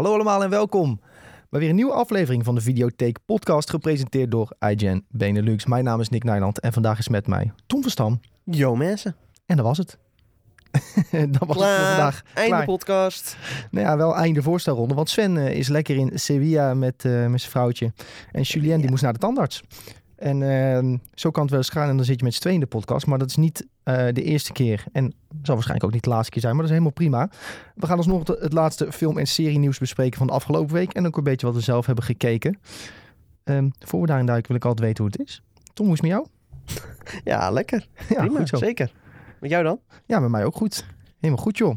Hallo allemaal en welkom bij weer een nieuwe aflevering van de Videotheek podcast gepresenteerd door iGen Benelux. Mijn naam is Nick Nijland en vandaag is met mij Tom Verstam. Yo mensen. En dat was het. dat was het voor vandaag. Einde Klaar. podcast. Nou ja, wel einde voorstelronde, want Sven eh, is lekker in Sevilla met, eh, met zijn vrouwtje. En Julien die moest naar de tandarts. En eh, zo kan het wel eens gaan en dan zit je met z'n tweeën in de podcast. Maar dat is niet eh, de eerste keer en zal waarschijnlijk ook niet de laatste keer zijn, maar dat is helemaal prima. We gaan alsnog de- het laatste film- en serie-nieuws bespreken van de afgelopen week. En ook een beetje wat we zelf hebben gekeken. Ehm, voor we daarin duiken wil ik altijd weten hoe het is. Tom, hoe is het met jou? Ja, lekker. Ja, Prima, goed zo. zeker. Met jou dan? Ja, met mij ook goed. Helemaal goed, joh.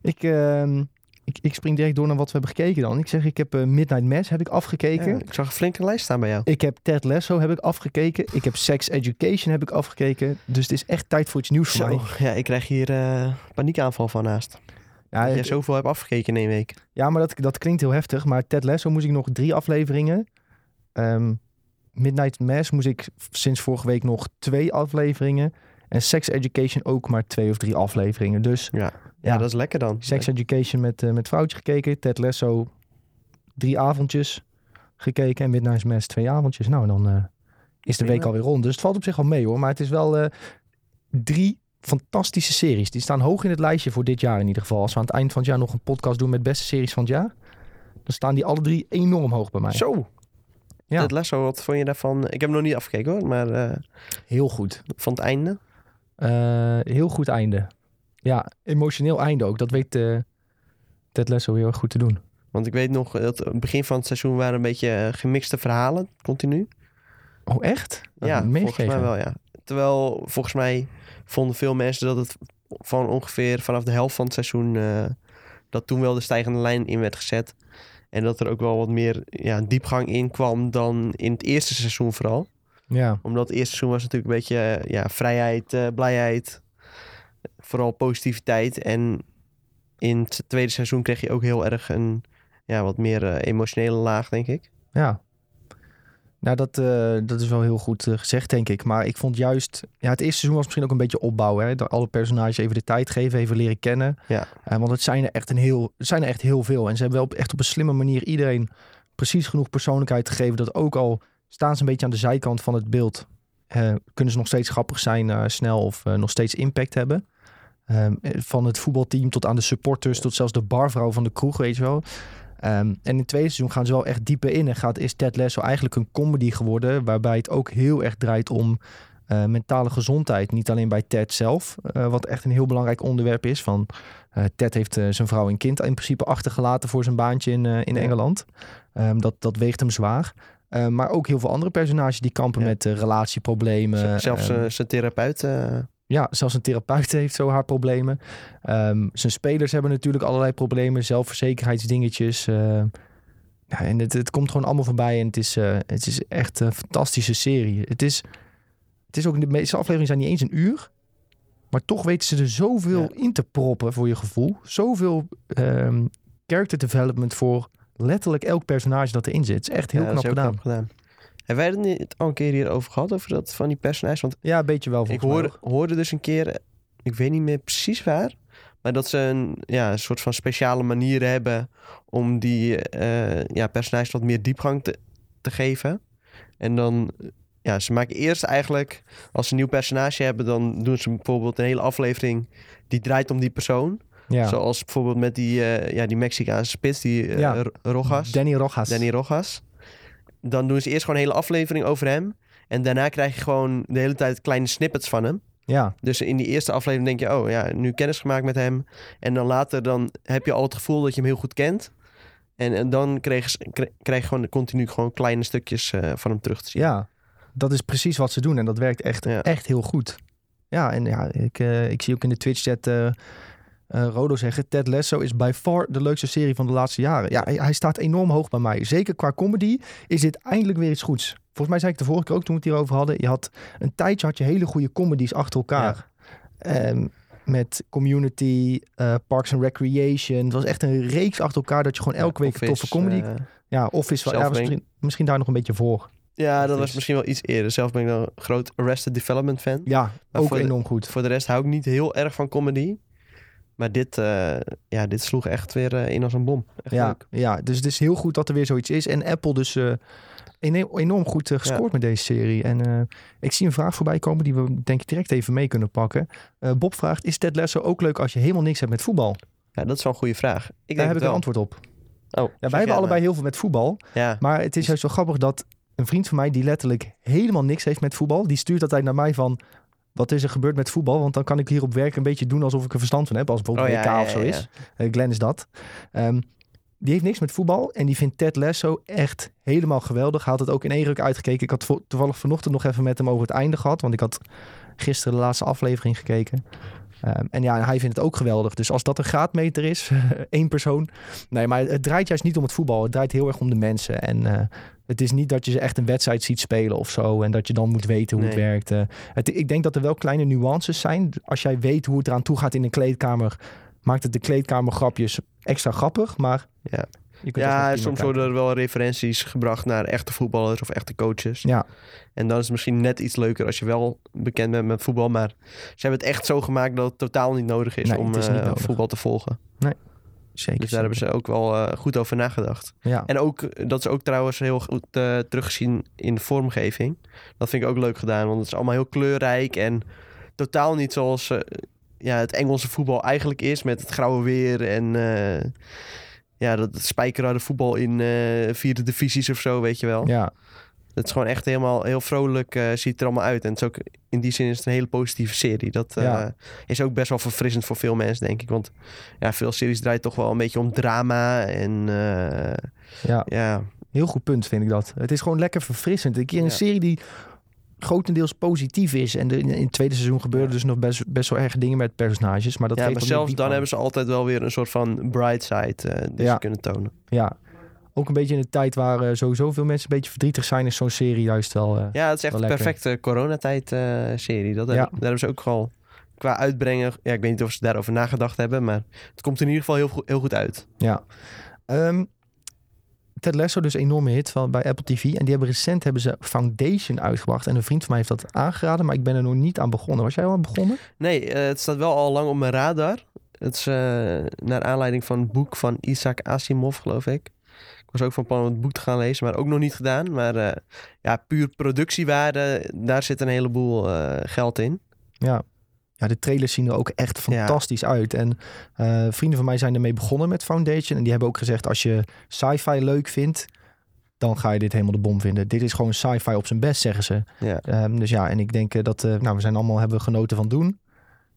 Ik, ehm, ik, ik spring direct door naar wat we hebben gekeken dan. Ik zeg, ik heb eh, Midnight Mass heb ik afgekeken. Ja, ik zag een flinke lijst staan bij jou. Ik heb Ted Lasso heb ik afgekeken. Ik heb Sex Education heb ik afgekeken. Dus het is echt tijd voor iets nieuws voor mij. Ja, ik krijg hier eh paniekaanval van naast. Ja, dat jij zoveel hebt afgekeken in één week. ja maar dat, dat klinkt heel heftig. Maar Ted Lasso moest ik nog drie afleveringen. Ehm, Midnight Mass moest ik sinds vorige week nog twee afleveringen. En Sex Education ook maar twee of drie afleveringen. Dus Ja, Ja. dat is lekker dan. Sex Education met, eh met vrouwtje gekeken. Ted Lasso drie avondjes gekeken. En Midnight Mass twee avondjes. Nou, dan eh, is de week alweer rond. Dus het valt op zich wel mee hoor. Maar het is wel eh, drie fantastische series. Die staan hoog in het lijstje voor dit jaar in ieder geval. Als we aan het eind van het jaar nog een podcast doen met beste series van het jaar. Dan staan die alle drie enorm hoog bij mij. Zo. Ja. Ted Lasso, wat vond je daarvan? Ik heb hem nog niet afgekeken hoor, maar eh, Heel goed. van het einde. Eh, heel goed einde. Ja, emotioneel einde ook. Dat weet eh Ted Lasso heel erg goed te doen. Want ik weet nog, dat het begin van het seizoen waren een beetje eh, gemixte verhalen, continu. Oh, echt? Dat ja, volgens mij wel, ja. Terwijl, volgens mij vonden veel mensen dat het van ongeveer vanaf de helft van het seizoen... dat toen wel de stijgende lijn in werd gezet. En dat er ook wel wat meer ja, diepgang in kwam dan in het eerste seizoen vooral. Ja. Omdat het eerste seizoen was natuurlijk een beetje eh, ja, vrijheid, eh, blijheid. Vooral positiviteit. En in het tweede seizoen kreeg je ook heel erg een ja, wat meer eh, emotionele laag, denk ik. Ja. Nou, dat, dat is wel heel goed gezegd, denk ik. Maar ik vond juist... Ja, het eerste seizoen was misschien ook een beetje opbouwen. Hè? Alle personages even de tijd geven, even leren kennen. Ja. Want het zijn, er echt een heel, het zijn er echt heel veel. En ze hebben wel op, echt op een slimme manier iedereen precies genoeg persoonlijkheid gegeven... dat ook al staan ze een beetje aan de zijkant van het beeld... eh, kunnen ze nog steeds grappig zijn, eh, snel of eh, nog steeds impact hebben. Ehm, eh, van het voetbalteam tot aan de supporters... tot zelfs de barvrouw van de kroeg, weet je wel... Ehm, en in het tweede seizoen gaan ze wel echt dieper in. En gaat, is Ted Lasso eigenlijk een comedy geworden... waarbij het ook heel erg draait om mentale gezondheid. Niet alleen bij Ted zelf, wat echt een heel belangrijk onderwerp is. Van, Ted heeft zijn vrouw en kind in principe achtergelaten... voor zijn baantje in, in. Engeland. Ehm, dat, dat weegt hem zwaar. Ehm, maar ook heel veel andere personages die kampen Ja. met eh, relatieproblemen. Zelfs eh, zijn therapeut. eh, ja, zelfs een therapeut heeft zo haar problemen. Ehm, zijn spelers hebben natuurlijk allerlei problemen, zelfverzekerheidsdingetjes. eh. ja, en het, het komt gewoon allemaal voorbij en het is, eh, het is echt een fantastische serie. Het is, het is ook, de meeste afleveringen zijn niet eens een uur. Maar toch weten ze er zoveel Ja. in te proppen voor je gevoel. Zoveel ehm, character development voor letterlijk elk personage dat erin zit. Is echt heel ja, knap gedaan. knap gedaan. Hebben wij het niet al een keer hierover gehad, over dat van die personages? Want Ja, een beetje wel ik hoorde, hoorde dus een keer, ik weet niet meer precies waar, maar dat ze een, ja, een soort van speciale manier hebben om die eh, ja, personages wat meer diepgang te, te geven. En dan, ja, ze maken eerst eigenlijk, als ze een nieuw personage hebben, dan doen ze bijvoorbeeld een hele aflevering die draait om die persoon. Ja. Zoals bijvoorbeeld met die, eh, ja, die Mexicaanse spits, die Ja. R- Rojas. Danny Rojas. Danny Rojas. Dan doen ze eerst gewoon een hele aflevering over hem. En daarna krijg je gewoon de hele tijd kleine snippets van hem. Ja, Dus in die eerste aflevering denk je, oh ja, nu kennis gemaakt met hem. En dan later dan heb je al het gevoel dat je hem heel goed kent. En, en dan krijg je, krijg- je gewoon continu gewoon kleine stukjes eh, van hem terug te zien. Ja, dat is precies wat ze doen en dat werkt echt, Ja. echt heel goed. Ja, en ja, ik, ik zie ook in de Twitch-chat eh, Rodo zeggen... Ted Lasso is by far de leukste serie van de laatste jaren. Ja, hij, hij staat enorm hoog bij mij. Zeker qua comedy is dit eindelijk weer iets goeds. Volgens mij zei ik de vorige keer ook toen we het hierover hadden... je had een tijdje had je hele goede comedies achter elkaar. Ehm, met Community, eh, Parks and Recreation. Het was echt een reeks achter elkaar... dat je gewoon elke week een toffe comedy... eh, ja, Office ja, was misschien, misschien daar nog een beetje voor. ja, dat was misschien wel iets eerder. Zelf ben ik een groot Arrested Development fan. Ja, Maar ook de- enorm goed. Voor de rest hou ik niet heel erg van comedy. Maar dit, eh, ja, dit sloeg echt weer eh, in als een bom. Echt Ja, leuk. ja, dus het is heel goed dat er weer zoiets is. En Apple dus eh, enorm goed gescoord met deze serie. En ik zie een vraag voorbij komen die we denk ik direct even mee kunnen pakken. Bob vraagt, is Ted Lasso ook leuk als je helemaal niks hebt met voetbal? Ja, dat is wel een goede vraag. Ik Daar denk heb ik een wel. antwoord op. Oh, Ja, wij hebben allebei heel veel met voetbal. Ja, Maar het is juist zo grappig dat een vriend van mij die letterlijk helemaal niks heeft met voetbal, die stuurt altijd naar mij van wat is er gebeurd met voetbal? Want dan kan ik hier op werk een beetje doen alsof ik er verstand van heb, als bijvoorbeeld Oh, WK ja, of zo ja, is. Eh, Glenn is dat. Ehm, die heeft niks met voetbal en die vindt Ted Lasso echt helemaal geweldig. Hij had het ook in één ruk uitgekeken. Ik had toevallig vanochtend nog even met hem over het einde gehad, want ik had gisteren de laatste aflevering gekeken. Ehm, en ja, hij vindt het ook geweldig. Dus als dat een graadmeter is, één persoon. Nee, maar het draait juist niet om het voetbal. Het draait heel erg om de mensen. En eh, het is niet dat je ze echt een wedstrijd ziet spelen of zo. En dat je dan moet weten hoe het werkt. Eh, het, ik denk dat er wel kleine nuances zijn. Als jij weet hoe het eraan toe gaat in een kleedkamer, maakt het de kleedkamergrapjes extra grappig. Maar Ja. Ja soms worden er wel referenties gebracht naar echte voetballers of echte coaches. Ja, En dan is het misschien net iets leuker als je wel bekend bent met voetbal. Maar ze hebben het echt zo gemaakt dat het totaal niet nodig is Nee, om is eh, nodig. voetbal te volgen. zeker. Dus daar hebben ze ook wel eh, goed over nagedacht. Ja. En ook, eh, dat is ook trouwens heel goed teruggezien in de vormgeving. Dat vind ik ook leuk gedaan, want het is allemaal heel kleurrijk en totaal niet zoals ja, het Engelse voetbal eigenlijk is met het grauwe weer en ja, dat het spijkerharde voetbal in eh, vierde divisies of zo, weet je wel. ja, Het is gewoon echt helemaal heel vrolijk, eh, ziet het er allemaal uit. En het is ook, in die zin is het een hele positieve serie. Dat eh, Ja. is ook best wel verfrissend voor veel mensen, denk ik. Want ja, veel series draait toch wel een beetje om drama en ja. ja, Heel goed punt vind ik dat. Het is gewoon lekker verfrissend. Een keer een Ja. serie die grotendeels positief is. En de, in het tweede seizoen gebeurden dus nog best, best wel erg dingen met personages. Maar dat ja, maar zelfs dan hebben ze altijd wel weer een soort van bright side eh, die Ja. ze kunnen tonen. Ja, ook een beetje in de tijd waar eh, sowieso veel mensen een beetje verdrietig zijn... is zo'n serie juist wel... eh, Ja, het is echt een perfecte coronatijd eh serie. Dat Ja. hebben, daar hebben ze ook wel qua uitbrengen... Ja, ik weet niet of ze daarover nagedacht hebben, maar het komt in ieder geval heel, goed- heel goed uit. Ja. Ehm, Ted Lasso, dus een enorme hit van, bij Apple TV. En die hebben recent hebben ze Foundation uitgebracht. En een vriend van mij heeft dat aangeraden, maar ik ben er nog niet aan begonnen. Was jij al aan begonnen? Nee, eh, het staat wel al lang op mijn radar. Het is eh, naar aanleiding van een boek van Isaac Asimov, geloof ik. Ik was ook van plan om het boek te gaan lezen, maar ook nog niet gedaan. Maar eh, ja, puur productiewaarde, daar zit een heleboel geld in. Ja. Ja, de trailers zien er ook echt Ja. fantastisch uit. En eh, vrienden van mij zijn ermee begonnen met Foundation. En die hebben ook gezegd, als je sci-fi leuk vindt... dan ga je dit helemaal de bom vinden. Dit is gewoon sci-fi op zijn best, zeggen ze. Ja. Ehm, dus ja, en ik denk eh, dat... eh, nou, we zijn allemaal hebben genoten van doen.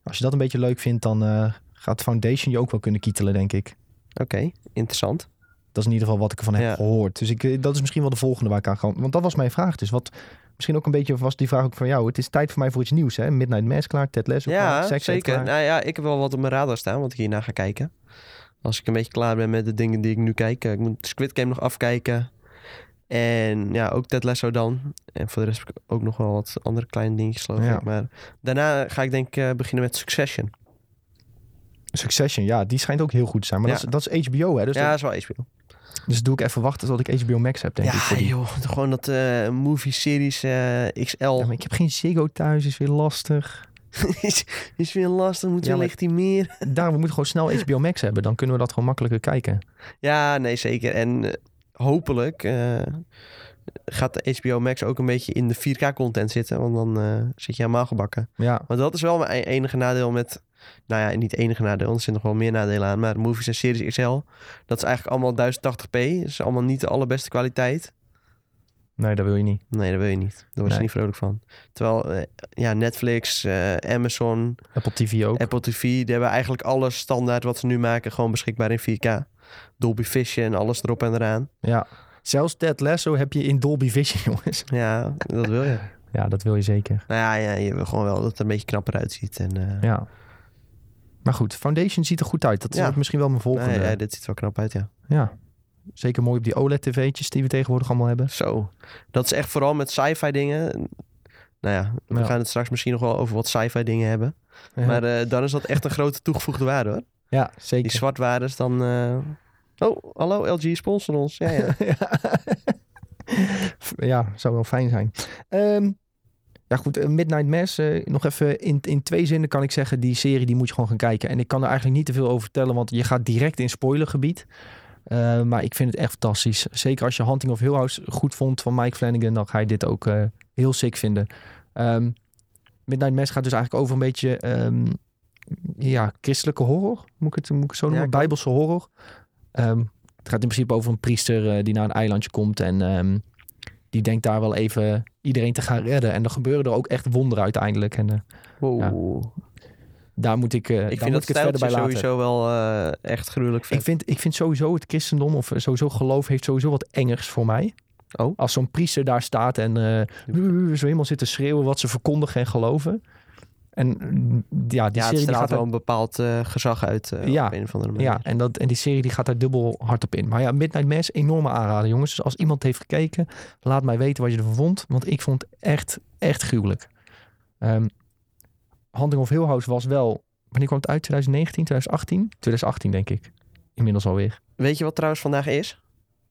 Als je dat een beetje leuk vindt, dan eh, gaat Foundation je ook wel kunnen kietelen, denk ik. Oké, interessant. Dat is in ieder geval wat ik ervan heb Ja. gehoord. Dus ik, dat is misschien wel de volgende waar ik aan ga. Want dat was mijn vraag dus. Wat misschien ook een beetje was die vraag ook van jou. Het is tijd voor mij voor iets nieuws, hè? Midnight Mass klaar, Ted Lasso klaar, Ja, zeker. klaar. Nou ja, ik heb wel wat op mijn radar staan, wat ik hierna ga kijken. Als ik een beetje klaar ben met de dingen die ik nu kijk. eh, Ik moet Squid Game nog afkijken. En ja, ook Ted Lasso dan. En voor de rest heb ik ook nog wel wat andere kleine dingetjes, geloof Ja. ik. Maar daarna ga ik denk ik eh, beginnen met Succession. Succession, ja, die schijnt ook heel goed te zijn. Maar Ja. dat, is, dat is HBO, hè? Dus, ja, dat is wel HBO. Dus doe ik even wachten tot ik HBO Max heb, denk ik. Ja, voor die. joh. Gewoon dat eh movie series eh, XL. Ja, maar ik heb geen Ziggo thuis, is weer lastig. is, is weer lastig, moet Ja, die meer. Daarom moeten we gewoon snel HBO Max hebben. Dan kunnen we dat gewoon makkelijker kijken. Ja, nee, zeker. En eh, hopelijk gaat de HBO Max ook een beetje in de 4K-content zitten. Want dan eh, zit je helemaal gebakken. Ja, Want dat is wel mijn e- enige nadeel met... Nou ja, niet enige nadeel, want er zitten nog wel meer nadelen aan. Maar movies en series XL, dat is eigenlijk allemaal 1080p. Dat is allemaal niet de allerbeste kwaliteit. nee, dat wil je niet. Nee, dat wil je niet. Daar word je Nee. niet vrolijk van. Terwijl, eh, ja, Netflix, eh, Amazon, Apple TV ook. Apple TV... die hebben eigenlijk alles standaard wat ze nu maken... gewoon beschikbaar in 4K. Dolby Vision en alles erop en eraan. Ja. Zelfs Ted Lasso heb je in Dolby Vision, jongens. Ja, dat wil je. Ja, dat wil je zeker. Nou ja, ja, je wil gewoon wel dat het er een beetje knapper uitziet. En, eh, Ja. Maar goed, Foundation ziet er goed uit. Dat is Ja. ook misschien wel mijn volgende. ja, dit ziet er wel knap uit, ja. Ja. Zeker mooi op die OLED-tv'tjes die we tegenwoordig allemaal hebben. Zo. Dat is echt vooral met sci-fi dingen. Nou ja, we Ja. gaan het straks misschien nog wel over wat sci-fi dingen hebben. Maar eh, dan is dat echt een grote toegevoegde waarde hoor. ja zeker. Die zwartwaardes dan... eh, Oh, hallo LG, sponsor ons. Ja, ja. ja. zou wel fijn zijn. Ehm, Ja goed, eh, Midnight Mass, eh, nog even in, in twee zinnen kan ik zeggen, die serie die moet je gewoon gaan kijken. En ik kan er eigenlijk niet te veel over vertellen, want je gaat direct in spoilergebied. Eh, maar ik vind het echt fantastisch. Zeker als je Hunting of Hill House goed vond van Mike Flanagan, dan ga je dit ook heel sick vinden. Ehm, Midnight Mass gaat dus eigenlijk over een beetje ehm, ja, christelijke horror. Moet ik het, moet ik het zo noemen? Bijbelse horror. Ehm, het gaat in principe over een priester eh, die naar een eilandje komt en ehm, die denkt daar wel even iedereen te gaan redden. En er gebeuren er ook echt wonderen uiteindelijk. En eh, Wow. daar moet ik, eh, ik daar vind dat ik het verder bij laten. sowieso wel echt gruwelijk vet. Ik vind, ik vind sowieso het christendom of sowieso geloof heeft sowieso wat engers voor mij. Oh. Als zo'n priester daar staat en zo helemaal zit te schreeuwen wat ze verkondigen en geloven. En mm, ja, die ja, serie die gaat wel er, een bepaald eh, gezag uit eh, Ja. op een of andere manier. ja, en, dat, en die serie die gaat daar dubbel hard op in. Maar ja, Midnight Mass, enorme aanrader jongens. Dus als iemand heeft gekeken, laat mij weten wat je ervan vond. Want ik vond het echt, echt gruwelijk. Ehm Hunting of Hill House was wel, wanneer kwam het uit? 2019, 2018? 2018 denk ik. Inmiddels alweer. Weet je wat trouwens vandaag is?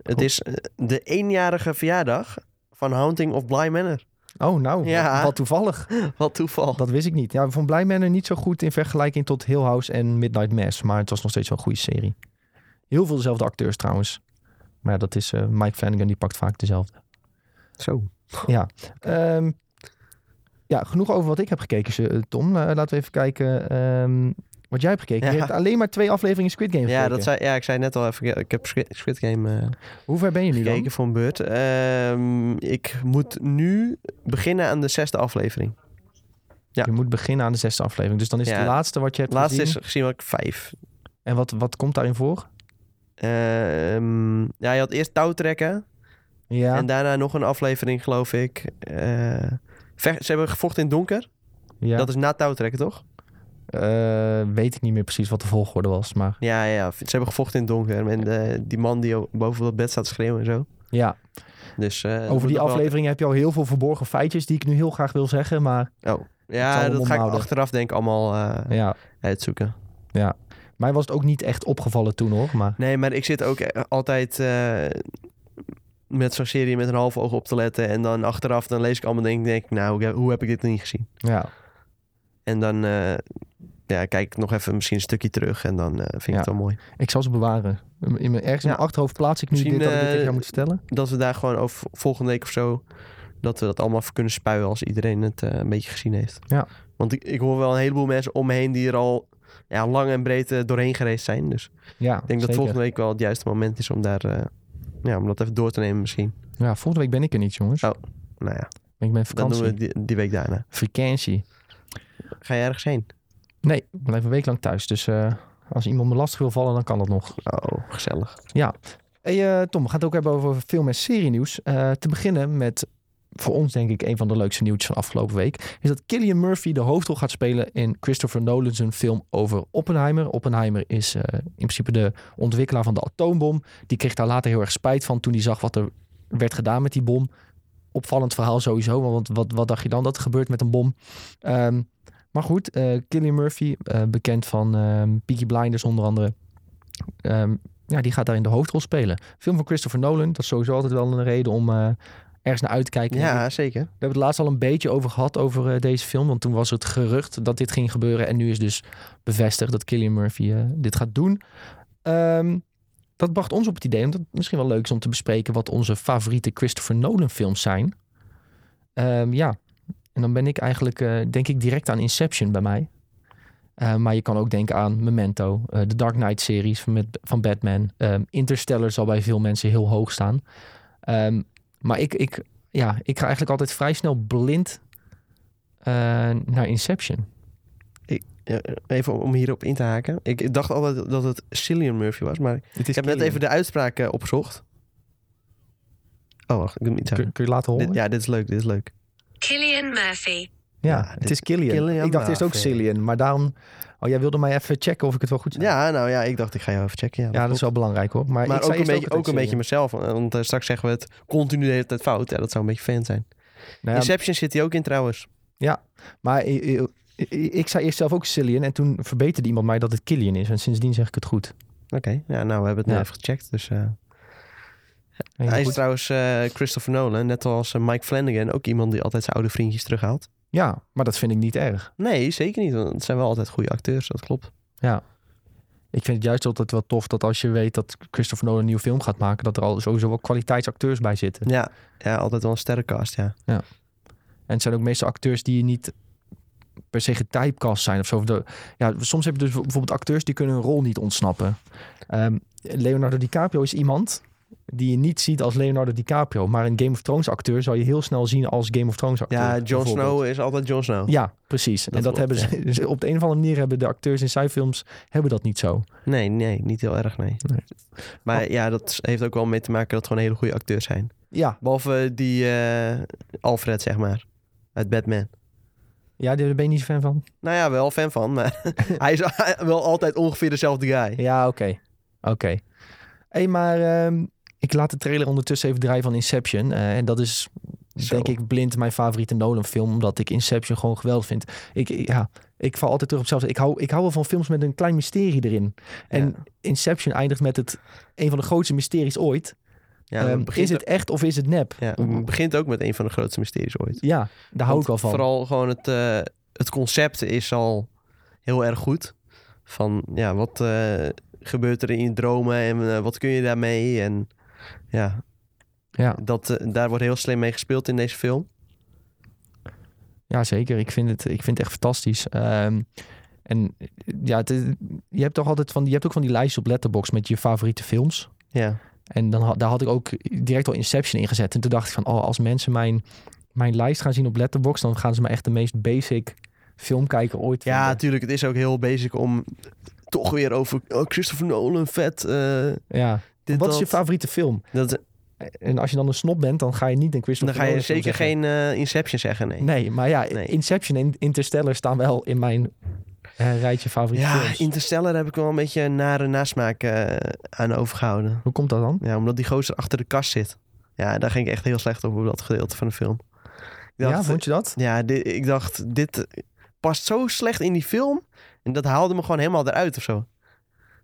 Het is eh, de eenjarige verjaardag van Haunting of Bly Manor. Oh, nou, Ja. wat, wat toevallig. Wat toeval. Dat wist ik niet. Ja, ik vond Bly Manor niet zo goed in vergelijking tot Hill House en Midnight Mass. Maar het was nog steeds wel een goede serie. Heel veel dezelfde acteurs trouwens. Maar ja, dat is eh, Mike Flanagan, die pakt vaak dezelfde. Zo. Ehm, ja, genoeg over wat ik heb gekeken, eh, Tom. Eh, laten we even kijken ehm, wat jij hebt gekeken. Je Ja. hebt alleen maar twee afleveringen Squid Game Ja, gekeken. dat zei, ja, ik zei net al even. Ik heb Squid, Game eh, Hoe ver ben je nu dan? gekeken voor een beurt. Ehm, ik moet nu beginnen aan de zesde aflevering. Ja. Je moet beginnen aan de zesde aflevering. Dus dan is het Ja. de laatste wat je hebt Het laatste gezien. is gezien wat ik vijf. En wat, wat komt daarin voor? Ehm, ja, je had eerst touwtrekken. Ja, En daarna nog een aflevering, geloof ik. Eh, ze hebben gevochten in het donker. ja. Dat is na touwtrekken, toch? Eh, weet ik niet meer precies wat de volgorde was. Maar Ja, ja, ja. Ze hebben gevochten in het donker. En eh, die man die boven dat bed staat te schreeuwen en zo. ja, Dus, eh, over die wel- aflevering heb je al heel veel verborgen feitjes die ik nu heel graag wil zeggen. Maar Oh. Ja, dat ga ik achteraf denk ik allemaal ja, uitzoeken. mij was het ook niet echt opgevallen toen hoor. Maar Nee, maar ik zit ook altijd met zo'n serie met een half oog op te letten. En dan achteraf dan lees ik allemaal en denk, denk ik, nou, hoe- hoe heb ik dit niet gezien? ja, En dan eh, ja, kijk ik nog even misschien een stukje terug. En dan eh, vind ik Ja. het wel mooi. ik zal ze bewaren. In mijn, ergens in Ja. mijn achterhoofd plaats ik nu Misschien, dit dat ik dit tegen moet vertellen. Dat we daar gewoon over volgende week of zo... dat we dat allemaal voor kunnen spuien als iedereen het eh, een beetje gezien heeft. Ja. Want ik, ik hoor wel een heleboel mensen om me heen die er al ja, lang en breed doorheen gereisd zijn. Dus Ja, ik denk dat volgende week wel het juiste moment is om daar... ja, om dat even door te nemen misschien. Ja, volgende week ben ik er niet jongens. Oh. Nou ja, Ik ben dan vakantie. doen we die, die week daarna. Vakantie. Ga je ergens heen? Nee, ik blijf een week lang thuis. Dus eh, als iemand me lastig wil vallen, dan kan dat nog. Oh, gezellig. Hey, eh, Tom, we gaan het ook hebben over film- en serienieuws. Eh te beginnen met, voor ons denk ik, een van de leukste nieuwtjes van afgelopen week. Is dat Killian Murphy de hoofdrol gaat spelen in Christopher Nolan's film over Oppenheimer. Oppenheimer is in principe de ontwikkelaar van de atoombom. Die kreeg daar later heel erg spijt van toen hij zag wat er werd gedaan met die bom. Opvallend verhaal sowieso, want wat, wat dacht je dan dat er gebeurt met een bom? Ehm, maar goed, eh Killian Murphy, eh, bekend van ehm Peaky Blinders onder andere. Ehm, ja, die gaat daar in de hoofdrol spelen. Film van Christopher Nolan, dat is sowieso altijd wel een reden om eh, ergens naar uit te kijken. ik. Ja, zeker. We hebben het laatst al een beetje over gehad over deze film. Want toen was het gerucht dat dit ging gebeuren. En nu is dus bevestigd dat Killian Murphy dit gaat doen. Ehm, dat bracht ons op het idee, omdat het misschien wel leuk is om te bespreken wat onze favoriete Christopher Nolan films zijn. Ja, en dan ben ik eigenlijk, eh, denk ik, direct aan Inception bij mij. Eh, maar je kan ook denken aan Memento, eh, de Dark Knight series van, met, van Batman. Ehm, Interstellar zal bij veel mensen heel hoog staan. Ehm, maar ik, ik, ja, ik ga eigenlijk altijd vrij snel blind eh, naar Inception. Ja, even om hierop in te haken. Ik dacht altijd dat het Cillian Murphy was, maar ik heb net even de uitspraak opgezocht. Oh, wacht, ik doe het niet. Kun, kun je laten horen? Dit, ja, dit is leuk, dit is leuk. Killian Murphy. ja, ja, het is Killian. Killian ik dacht eerst ook. Cillian, maar daarom... Oh, jij wilde mij even checken of ik het wel goed zei. Ja, nou ja, ik dacht ik ga jou even checken. Ja, Ja, dat is wel belangrijk hoor. Maar, Maar ik ook zei een, beetje, ook een beetje mezelf. Want eh, straks zeggen we het continu de hele tijd fout. Ja, dat zou een beetje fan zijn. Nou ja, Inception zit hij ook in trouwens. maar ik, ik, zei eerst zelf ook Cillian en toen verbeterde iemand mij dat het Killian is. En sindsdien zeg ik het goed. Oké, ja, nou we hebben het nu Ja. even gecheckt. Dus Helemaal Hij is trouwens eh, Christopher Nolan, net als eh, Mike Flanagan, ook iemand die altijd zijn oude vriendjes terughaalt. Ja, maar dat vind ik niet erg. Nee, zeker niet. Want het zijn wel altijd goede acteurs, dat klopt. Ja. Ik vind het juist altijd wel tof dat als je weet dat Christopher Nolan een nieuwe film gaat maken, dat er al sowieso wel kwaliteitsacteurs bij zitten. Ja, ja altijd wel een sterrencast, ja. En het zijn ook meestal acteurs die je niet per se getypecast zijn of zo. Ja, soms heb je dus bijvoorbeeld acteurs die kunnen een rol niet ontsnappen. Ehm, Leonardo DiCaprio is iemand die je niet ziet als Leonardo DiCaprio. Maar een Game of Thrones acteur zou je heel snel zien als Game of Thrones acteur. Ja, Jon. Snow is altijd Jon Snow. Ja, precies. en dat klopt, hebben ze op de een of andere manier hebben de acteurs in zijn films hebben dat niet zo. Nee, nee, niet heel erg, nee. Nee. Maar ja, dat heeft ook wel mee te maken dat het gewoon hele goede acteurs zijn. Ja, Behalve die eh, Alfred, zeg maar, uit Batman. ja daar ben je niet fan van. Nou ja, wel fan van, maar hij is wel altijd ongeveer dezelfde guy. Ja, oké. Oké. hey, maar ehm, ik laat de trailer ondertussen even draaien van Inception. Eh, en dat is Zo. denk ik blind mijn favoriete Nolan film. Omdat ik Inception gewoon geweldig vind. Ik, ja, ik val altijd terug op zelfs. Ik hou, ik hou wel van films met een klein mysterie erin. En Ja. Inception eindigt met het een van de grootste mysteries ooit. Ja, Ehm, is het echt of is het nep? ja, het begint ook met een van de grootste mysteries ooit. Ja, daar hou ik wel van. Vooral gewoon het, eh, het concept is al heel erg goed. Van ja, wat eh, gebeurt er in je dromen en wat kun je daarmee? En ja, Ja, dat, eh, daar wordt heel slim mee gespeeld in deze film. ja, zeker. Ik vind het, ik vind het echt fantastisch. Ehm, en ja, het je hebt toch altijd van, je hebt ook van die lijstjes op Letterboxd met je favoriete films. Ja, En dan, had- daar had ik ook direct al Inception ingezet. En toen dacht ik van, oh, als mensen mijn, mijn lijst gaan zien op Letterboxd, dan gaan ze me echt de meest basic filmkijker ooit ja natuurlijk. Het is ook heel basic om toch weer over oh, Christopher Nolan, vet. eh, Ja. Dit, Wat is je favoriete film? Dat, En als je dan een snop bent, dan ga je niet een dan Christopher ga je zeker zeggen. geen eh, Inception zeggen, nee. Nee, maar ja, Nee. Inception en Interstellar staan wel in mijn eh, rijtje favoriete Ja, films. Interstellar heb ik wel een beetje een nare nasmaak eh, aan overgehouden. Hoe komt dat dan? Ja, omdat die gozer achter de kast zit. Ja, daar ging ik echt heel slecht over, op dat gedeelte van de film. Ja, vond je dat? ja, dit, ik dacht, dit past zo slecht in die film. En dat haalde me gewoon helemaal eruit of zo.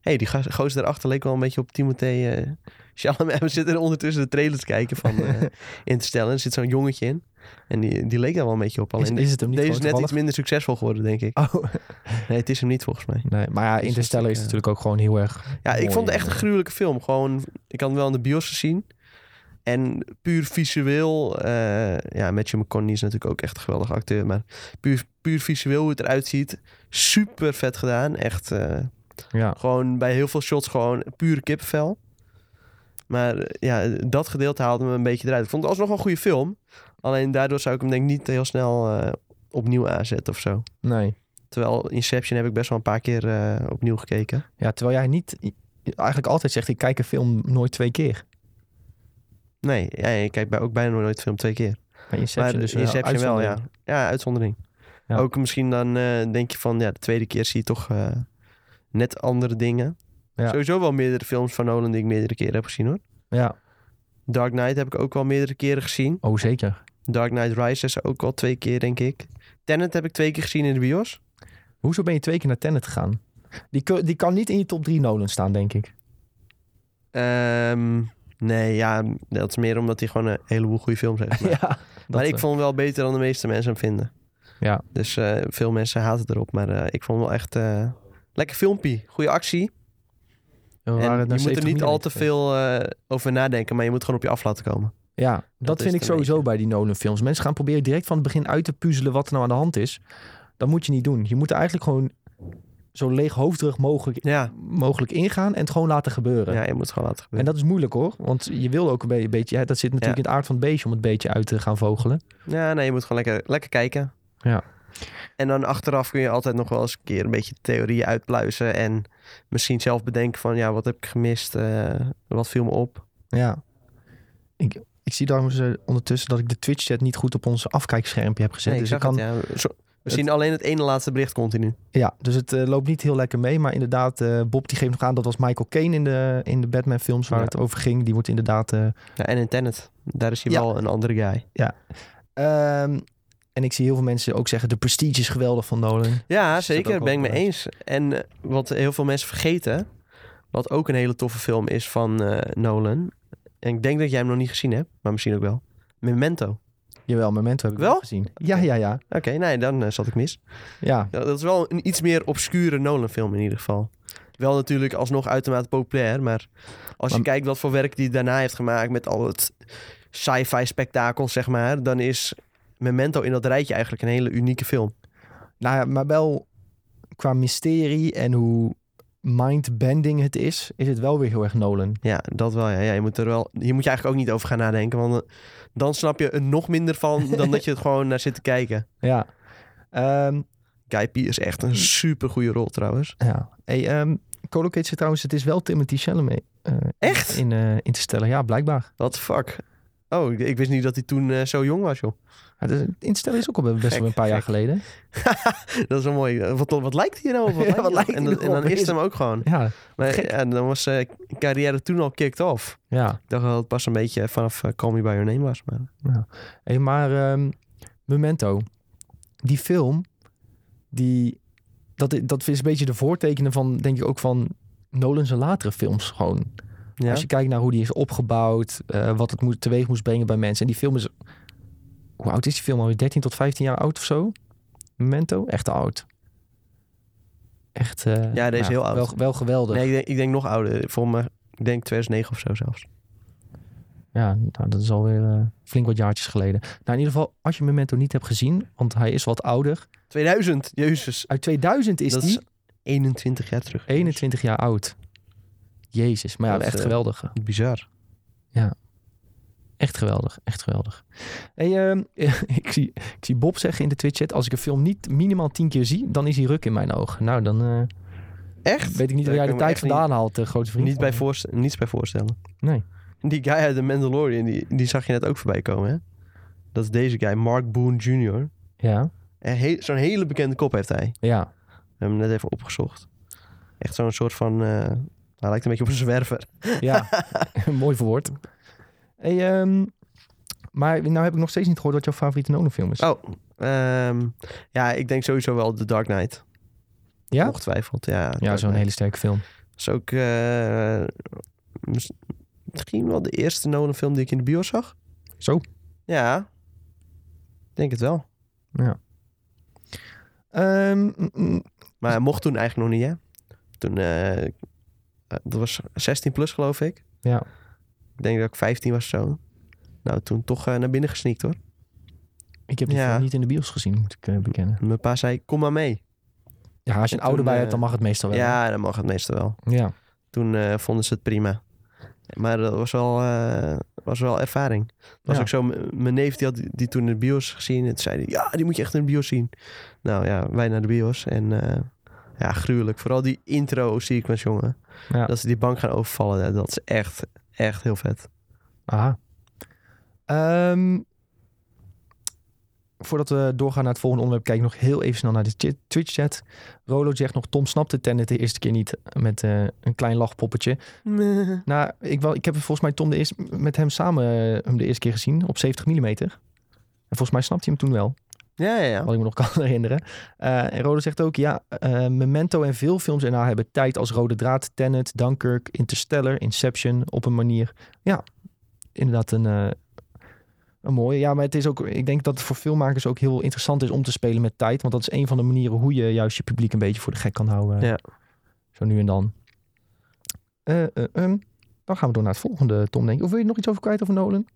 Hey, die gozer daarachter leek wel een beetje op Timothée eh Chalamet. We zitten er ondertussen de trailers te kijken van eh Interstellar. Er zit zo'n jongetje in. En die, die leek daar wel een beetje op. Alleen Is, is het hem niet deze is net iets minder succesvol geworden, denk ik. Oh, Nee, het is hem niet volgens mij. nee, maar ja, Dus Interstellar is eh, natuurlijk ook gewoon heel erg Ja, ik vond het echt een gruwelijke film. Gewoon, ik had hem wel in de bios gezien. En puur visueel, eh ja, Matthew McConaughey is natuurlijk ook echt een geweldige acteur. Maar puur, puur visueel hoe het eruit ziet, super vet gedaan. Echt Ja, gewoon bij heel veel shots gewoon pure kippenvel. Maar eh, ja, dat gedeelte haalde me een beetje eruit. Ik vond het alsnog wel een goede film. Alleen daardoor zou ik hem denk ik niet heel snel eh, opnieuw aanzetten of zo. nee. Terwijl Inception heb ik best wel een paar keer eh, opnieuw gekeken. Ja, terwijl jij niet eigenlijk altijd zegt, ik kijk een film nooit twee keer. Nee, ja, ik kijk bij, ook bijna nooit film twee keer. Maar Inception maar dus wel Inception wel, ja. Ja, uitzondering. Ja. Ook misschien dan denk je van, ja, de tweede keer zie je toch net andere dingen. Ja. Sowieso wel meerdere films van Nolan die ik meerdere keren heb gezien hoor. Ja, Dark Knight heb ik ook wel meerdere keren gezien. oh zeker. Dark Knight Rises ook al twee keer, denk ik. Tenet heb ik twee keer gezien in de bios. Hoezo ben je twee keer naar Tenet gegaan? Die, die kan niet in je top drie Nolan staan, denk ik. Ehm, nee, ja, dat is meer omdat hij gewoon een heleboel goede films heeft. gemaakt. ja, maar ik eh, vond hem wel beter dan de meeste mensen hem vinden. Ja. Dus eh, veel mensen haten erop. Maar eh, ik vond hem wel echt lekker filmpje. Goede actie. En je moet er 70 niet al te veel eh, over nadenken. Maar je moet gewoon op je af laten komen. Ja, dat, vind ik sowieso beetje. bij die Nolan films. Mensen gaan proberen direct van het begin uit te puzzelen wat er nou aan de hand is. Dat moet je niet doen. Je moet er eigenlijk gewoon zo leeghoofdig mogelijk, Ja, mogelijk ingaan en het gewoon laten gebeuren. ja je moet het gewoon laten En gebeuren. dat is moeilijk hoor. Want je wil ook een be- beetje, hè, dat zit natuurlijk Ja. in het aard van het beestje om het beetje uit te gaan vogelen. Ja, nee, je moet gewoon lekker, lekker kijken. Ja. En dan achteraf kun je altijd nog wel eens een keer een beetje theorieën uitpluizen. En misschien zelf bedenken van, ja, wat heb ik gemist? eh, wat viel me op? Ja. Ik, ik zie trouwens eh, ondertussen dat ik de Twitch-chat niet goed op ons afkijkschermpje heb gezet. Nee, dus ik kan, het, ja. Zo- We zien alleen het ene laatste bericht continu. Ja, dus het eh, loopt niet heel lekker mee. Maar inderdaad, Bob die geeft nog aan, dat was Michael Caine in de, in de Batman films waar Ja. het over ging. Die wordt inderdaad... eh, Ja, en in Tenet, daar is hij Ja. wel een andere guy. ehm, en ik zie heel veel mensen ook zeggen, de prestige is geweldig van Nolan. Ja, dat zeker. Ben ik mee eens. En eh, wat heel veel mensen vergeten, wat ook een hele toffe film is van eh, Nolan, En ik denk dat jij hem nog niet gezien hebt, maar misschien ook wel. Memento. Jawel, Memento heb ik Wel? wel gezien. Ja, ja, ja. Oké, nee, dan eh, zat ik mis. Ja, Ja, dat is wel een iets meer obscure Nolan film in ieder geval. Wel natuurlijk alsnog uitermate populair, maar als je kijkt wat voor werk hij daarna heeft gemaakt met al het sci-fi spektakel, zeg maar, dan is Memento in dat rijtje eigenlijk een hele unieke film. nou ja, maar wel qua mysterie en hoe mindbending het is, is het wel weer heel erg Nolan. Ja, dat wel. Ja. Ja, je moet er wel. Hier moet je eigenlijk ook niet over gaan nadenken, want eh, dan snap je er nog minder van dan dat je het gewoon naar zit te kijken. Ja. Ehm, Guy is echt een super goede rol trouwens. ja. Hey, ehm Colocate zit trouwens, het is wel Timothy Chalamet. eh, Echt? In, eh Interstellar, ja, blijkbaar. What the fuck? Oh, ik, ik wist niet dat hij toen zo jong was, joh. Ja, de- Interstellar is ook al best wel een paar jaar geleden. dat is wel mooi. Eh, Wat, wat lijkt hij nou op? Wat Ja, lijkt wat hij lijkt op? en, dan- en is het hem ook gewoon. Ja, Maar ja, dan was zijn carrière toen al kicked off. ja. Ik dacht dat het pas een beetje vanaf eh, Call Me By Your Name was. Maar... Hey, maar ehm, Memento, die film, die, dat, dat is een beetje de voortekenen van, denk ik ook van Nolan's latere films gewoon. Ja? Als je kijkt naar hoe die is opgebouwd, eh, wat het moet, teweeg moest brengen bij mensen. En die film is, hoe oud is die film alweer? 13 tot 15 jaar oud of zo? Memento, echt oud. Echt, eh, Ja, deze is heel oud. Wel, wel geweldig. Nee, ik denk, ik denk nog ouder. Volgens mij, ik denk 2009 of zo zelfs. Ja, nou, dat is alweer eh, flink wat jaartjes geleden. Nou, in ieder geval, als je Memento niet hebt gezien, want hij is wat ouder. 2000, jezus. Uit 2000 is dat die is 21 jaar terug. 21 jaar oud. Jezus, maar ja, Dat echt eh, geweldig. Bizar. Echt geweldig, echt geweldig. Hey, ehm, ik, zie, ik zie Bob zeggen in de Twitch-chat... als ik een film niet minimaal tien keer zie... dan is hij ruk in mijn ogen. Nou, dan eh, Echt? weet ik niet waar jij de tijd niet- vandaan haalt, de grote vriend. Niet bij voorst niets bij voorstellen. Nee. Die guy uit The Mandalorian, die, die zag je net ook voorbij komen, hè? Dat is deze guy, Mark Boone Jr. Ja, En he- Zo'n hele bekende kop heeft hij. ja. We hebben hem net even opgezocht. Echt zo'n soort van... eh, hij lijkt een beetje op een zwerver. Ja, mooi verwoord. Hey, ehm, maar nou heb ik nog steeds niet gehoord wat jouw favoriete Nolan-film is. Oh, ehm, ja, ik denk sowieso wel The Dark Knight. ja? Ongetwijfeld, ja. Ja, zo'n hele sterke film. is ook eh, mis- misschien wel de eerste Nolan film die ik in de bios zag. Zo. Ja, ik denk het wel. Ja. Mm, mm, Maar hij mocht toen eigenlijk nog niet, hè? Toen, eh, eh, dat was 16 plus geloof ik. ja. Ik denk dat ik 15 was zo. Nou, toen toch eh, naar binnen gesneakt hoor. Ik heb die Ja. film niet in de bios gezien, moet ik eh, bekennen. Mijn pa zei, kom maar mee. Ja, als je een En ouder bij eh, hebt, dan mag het meestal wel. Ja, dan mag het meestal wel. Ja. Toen eh, vonden ze het prima. Maar dat was wel, eh, was wel ervaring. Dat was Ja. ook zo, mijn neef die had die, toen in de bios gezien. En toen zei hij, ja, die moet je echt in de bios zien. Nou ja, wij naar de bios. En eh, ja, gruwelijk. Vooral die intro sequence, jongen. Ja. Dat ze die bank gaan overvallen. Dat is echt, echt heel vet. Aha. Ehm, voordat we doorgaan naar het volgende onderwerp, kijk ik nog heel even snel naar de Twitch-chat. Rolo zegt nog, Tom snapte Tenet de eerste keer niet met eh, een klein lachpoppetje. Nou, ik, wel, ik heb volgens mij Tom de eerste, met hem samen eh, hem de eerste keer gezien op 70 mm. En volgens mij snapte hij hem toen wel, Ja, ja, ja. wat ik me nog kan herinneren. Eh, en Rolo zegt ook, ja, eh, Memento en veel films erna hebben tijd als rode draad. Tenet, Dunkirk, Interstellar, Inception op een manier. Ja, inderdaad een, eh, een mooie. Ja, maar het is ook, ik denk dat het voor filmmakers ook heel interessant is om te spelen met tijd. Want dat is een van de manieren hoe je juist je publiek een beetje voor de gek kan houden. Ja. Zo nu en dan. Eh, eh, ehm, dan gaan we door naar het volgende, Tom, denk ik. Of wil je nog iets over kwijt over Nolan?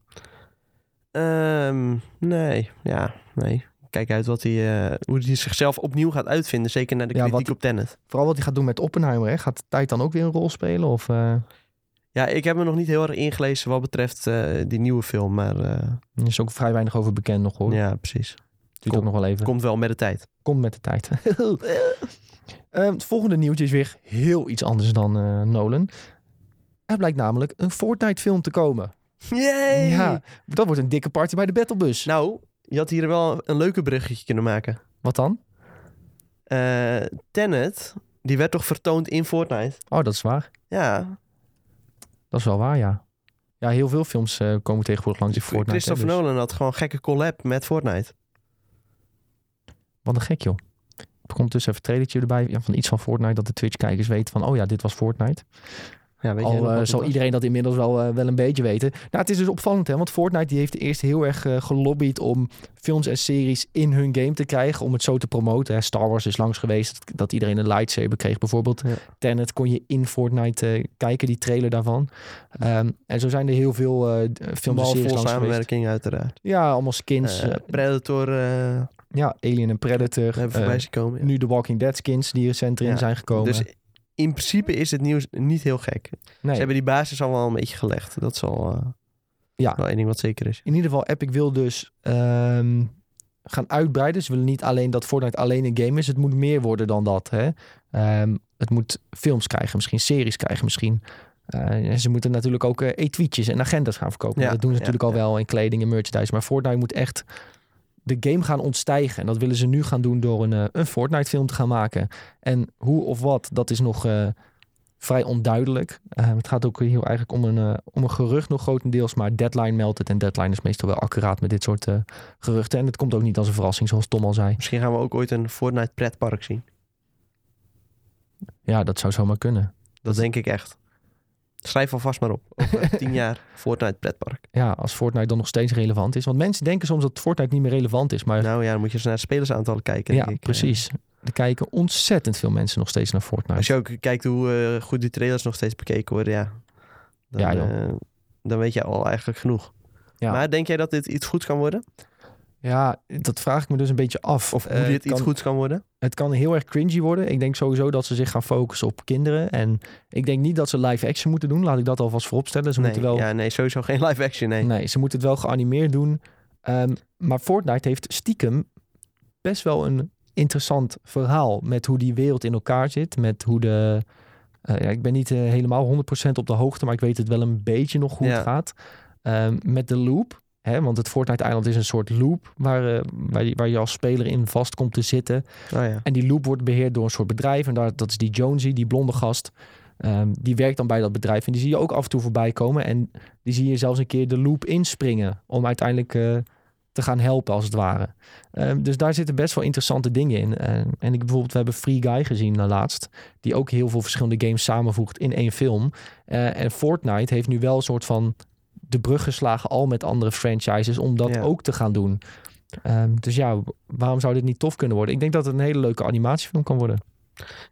Ehm, nee, ja, nee. Kijk uit wat hij, eh, hoe hij zichzelf opnieuw gaat uitvinden. Zeker naar de Ja, kritiek wat- op Tenet. Vooral wat hij gaat doen met Oppenheimer. Hè? Gaat tijd dan ook weer een rol spelen? Of, eh, Ja, ik heb me nog niet heel erg ingelezen wat betreft eh, die nieuwe film. Maar er is ook vrij weinig over bekend nog hoor. ja, precies. Duurt ook nog wel even. Komt wel met de tijd. Komt met de tijd. Ehm, het volgende nieuwtje is weer heel iets anders dan Nolan. Er blijkt namelijk een Fortnite-film te komen. Yay! Ja, dat wordt een dikke party bij de Battlebus. Nou, je had hier wel een leuke bruggetje kunnen maken. Wat dan? Eh Tenet, die werd toch vertoond in Fortnite? Oh, dat is waar. Ja, Dat is wel waar, ja. Ja, heel veel films eh, komen tegenwoordig langs in Fortnite. hè, Christopher dus- Nolan had gewoon gekke collab met Fortnite. Wat een gek, joh. Er komt dus even een trailertje erbij ja, van iets van Fortnite... dat de Twitch-kijkers weten van... oh ja, dit was Fortnite. Ja, weet Al eh, zal iedereen dat inmiddels wel, eh, wel een beetje weten. Nou, het is dus opvallend, hè? Want Fortnite die heeft eerst heel erg eh, gelobbyd om films en series in hun game te krijgen. Om het zo te promoten. Hè. Star Wars is langs geweest dat, iedereen een lightsaber kreeg. Bijvoorbeeld Ja. Tenet kon je in Fortnite kijken, die trailer daarvan. Ehm, en zo zijn er heel veel d- films en series langs geweest. samenwerking uiteraard. Ja, allemaal skins. Predator ja, Alien en Predator. hebben voorbij zien komen. ja. nu de Walking Dead skins die recent erin Ja, zijn gekomen. Dus in principe is het nieuws niet heel gek. nee. Ze hebben die basis al wel een beetje gelegd. Dat is al eh, Ja. wel één ding wat zeker is. In ieder geval, Epic wil dus ehm, gaan uitbreiden. Ze willen niet alleen dat Fortnite alleen een game is. Het moet meer worden dan dat. Hè? Ehm, het moet films krijgen, misschien series krijgen, misschien. Eh, ze moeten natuurlijk ook eh etuietjes en agendas gaan verkopen. Ja, dat doen ze ja, natuurlijk al wel in kleding en merchandise. Maar Fortnite moet echt de game gaan ontstijgen. En dat willen ze nu gaan doen door een, eh, een Fortnite-film te gaan maken. En hoe of wat, dat is nog eh, vrij onduidelijk. Eh, het gaat ook heel eigenlijk om een, om een gerucht nog grotendeels. Maar Deadline meldt het. En Deadline is meestal wel accuraat met dit soort geruchten. En het komt ook niet als een verrassing, zoals Tom al zei. Misschien gaan we ook ooit een Fortnite pretpark zien. Ja, dat zou zomaar kunnen. Dat denk ik echt. Schrijf alvast maar op. Over tien jaar Fortnite pretpark. Ja, als Fortnite dan nog steeds relevant is. Want mensen denken soms dat Fortnite niet meer relevant is. Maar Nou ja, dan moet je eens naar de spelersaantallen kijken. ja, ik. precies. Er kijken ontzettend veel mensen nog steeds naar Fortnite. Als je ook kijkt hoe eh, goed die trailers nog steeds bekeken worden, ja. Dan, Ja, joh. eh, dan weet je al eigenlijk genoeg. Ja. Maar denk jij dat dit iets goeds kan worden? Ja, dat vraag ik me dus een beetje af. Of hoe Eh, dit iets goeds kan worden? Het kan heel erg cringy worden. Ik denk sowieso dat ze zich gaan focussen op kinderen. En ik denk niet dat ze live action moeten doen. Laat ik dat alvast vooropstellen. Ze nee, moeten wel ja, nee, sowieso geen live action, nee. Nee, ze moeten het wel geanimeerd doen. Ehm, maar Fortnite heeft stiekem best wel een interessant verhaal met hoe die wereld in elkaar zit. Met hoe de. eh, ja, ik ben niet eh, helemaal 100% op de hoogte, maar ik weet het wel een beetje nog hoe Ja. het gaat. Ehm, met de loop. Hè, want het Fortnite-eiland is een soort loop waar, eh, waar, je, waar je als speler in vast komt te zitten. Oh ja. En die loop wordt beheerd door een soort bedrijf. En daar, dat is die Jonesy, die blonde gast. Ehm, die werkt dan bij dat bedrijf. En die zie je ook af en toe voorbij komen. En die zie je zelfs een keer de loop inspringen. Om uiteindelijk eh, te gaan helpen, als het ware. Ehm, dus daar zitten best wel interessante dingen in. Ehm, en ik bijvoorbeeld, we hebben Free Guy gezien uh, laatst. Die ook heel veel verschillende games samenvoegt in één film. Eh, en Fortnite heeft nu wel een soort van de brug geslagen al met andere franchises. Om dat Ja. ook te gaan doen. Ehm, dus ja, waarom zou dit niet tof kunnen worden? Ik denk dat het een hele leuke animatiefilm kan worden.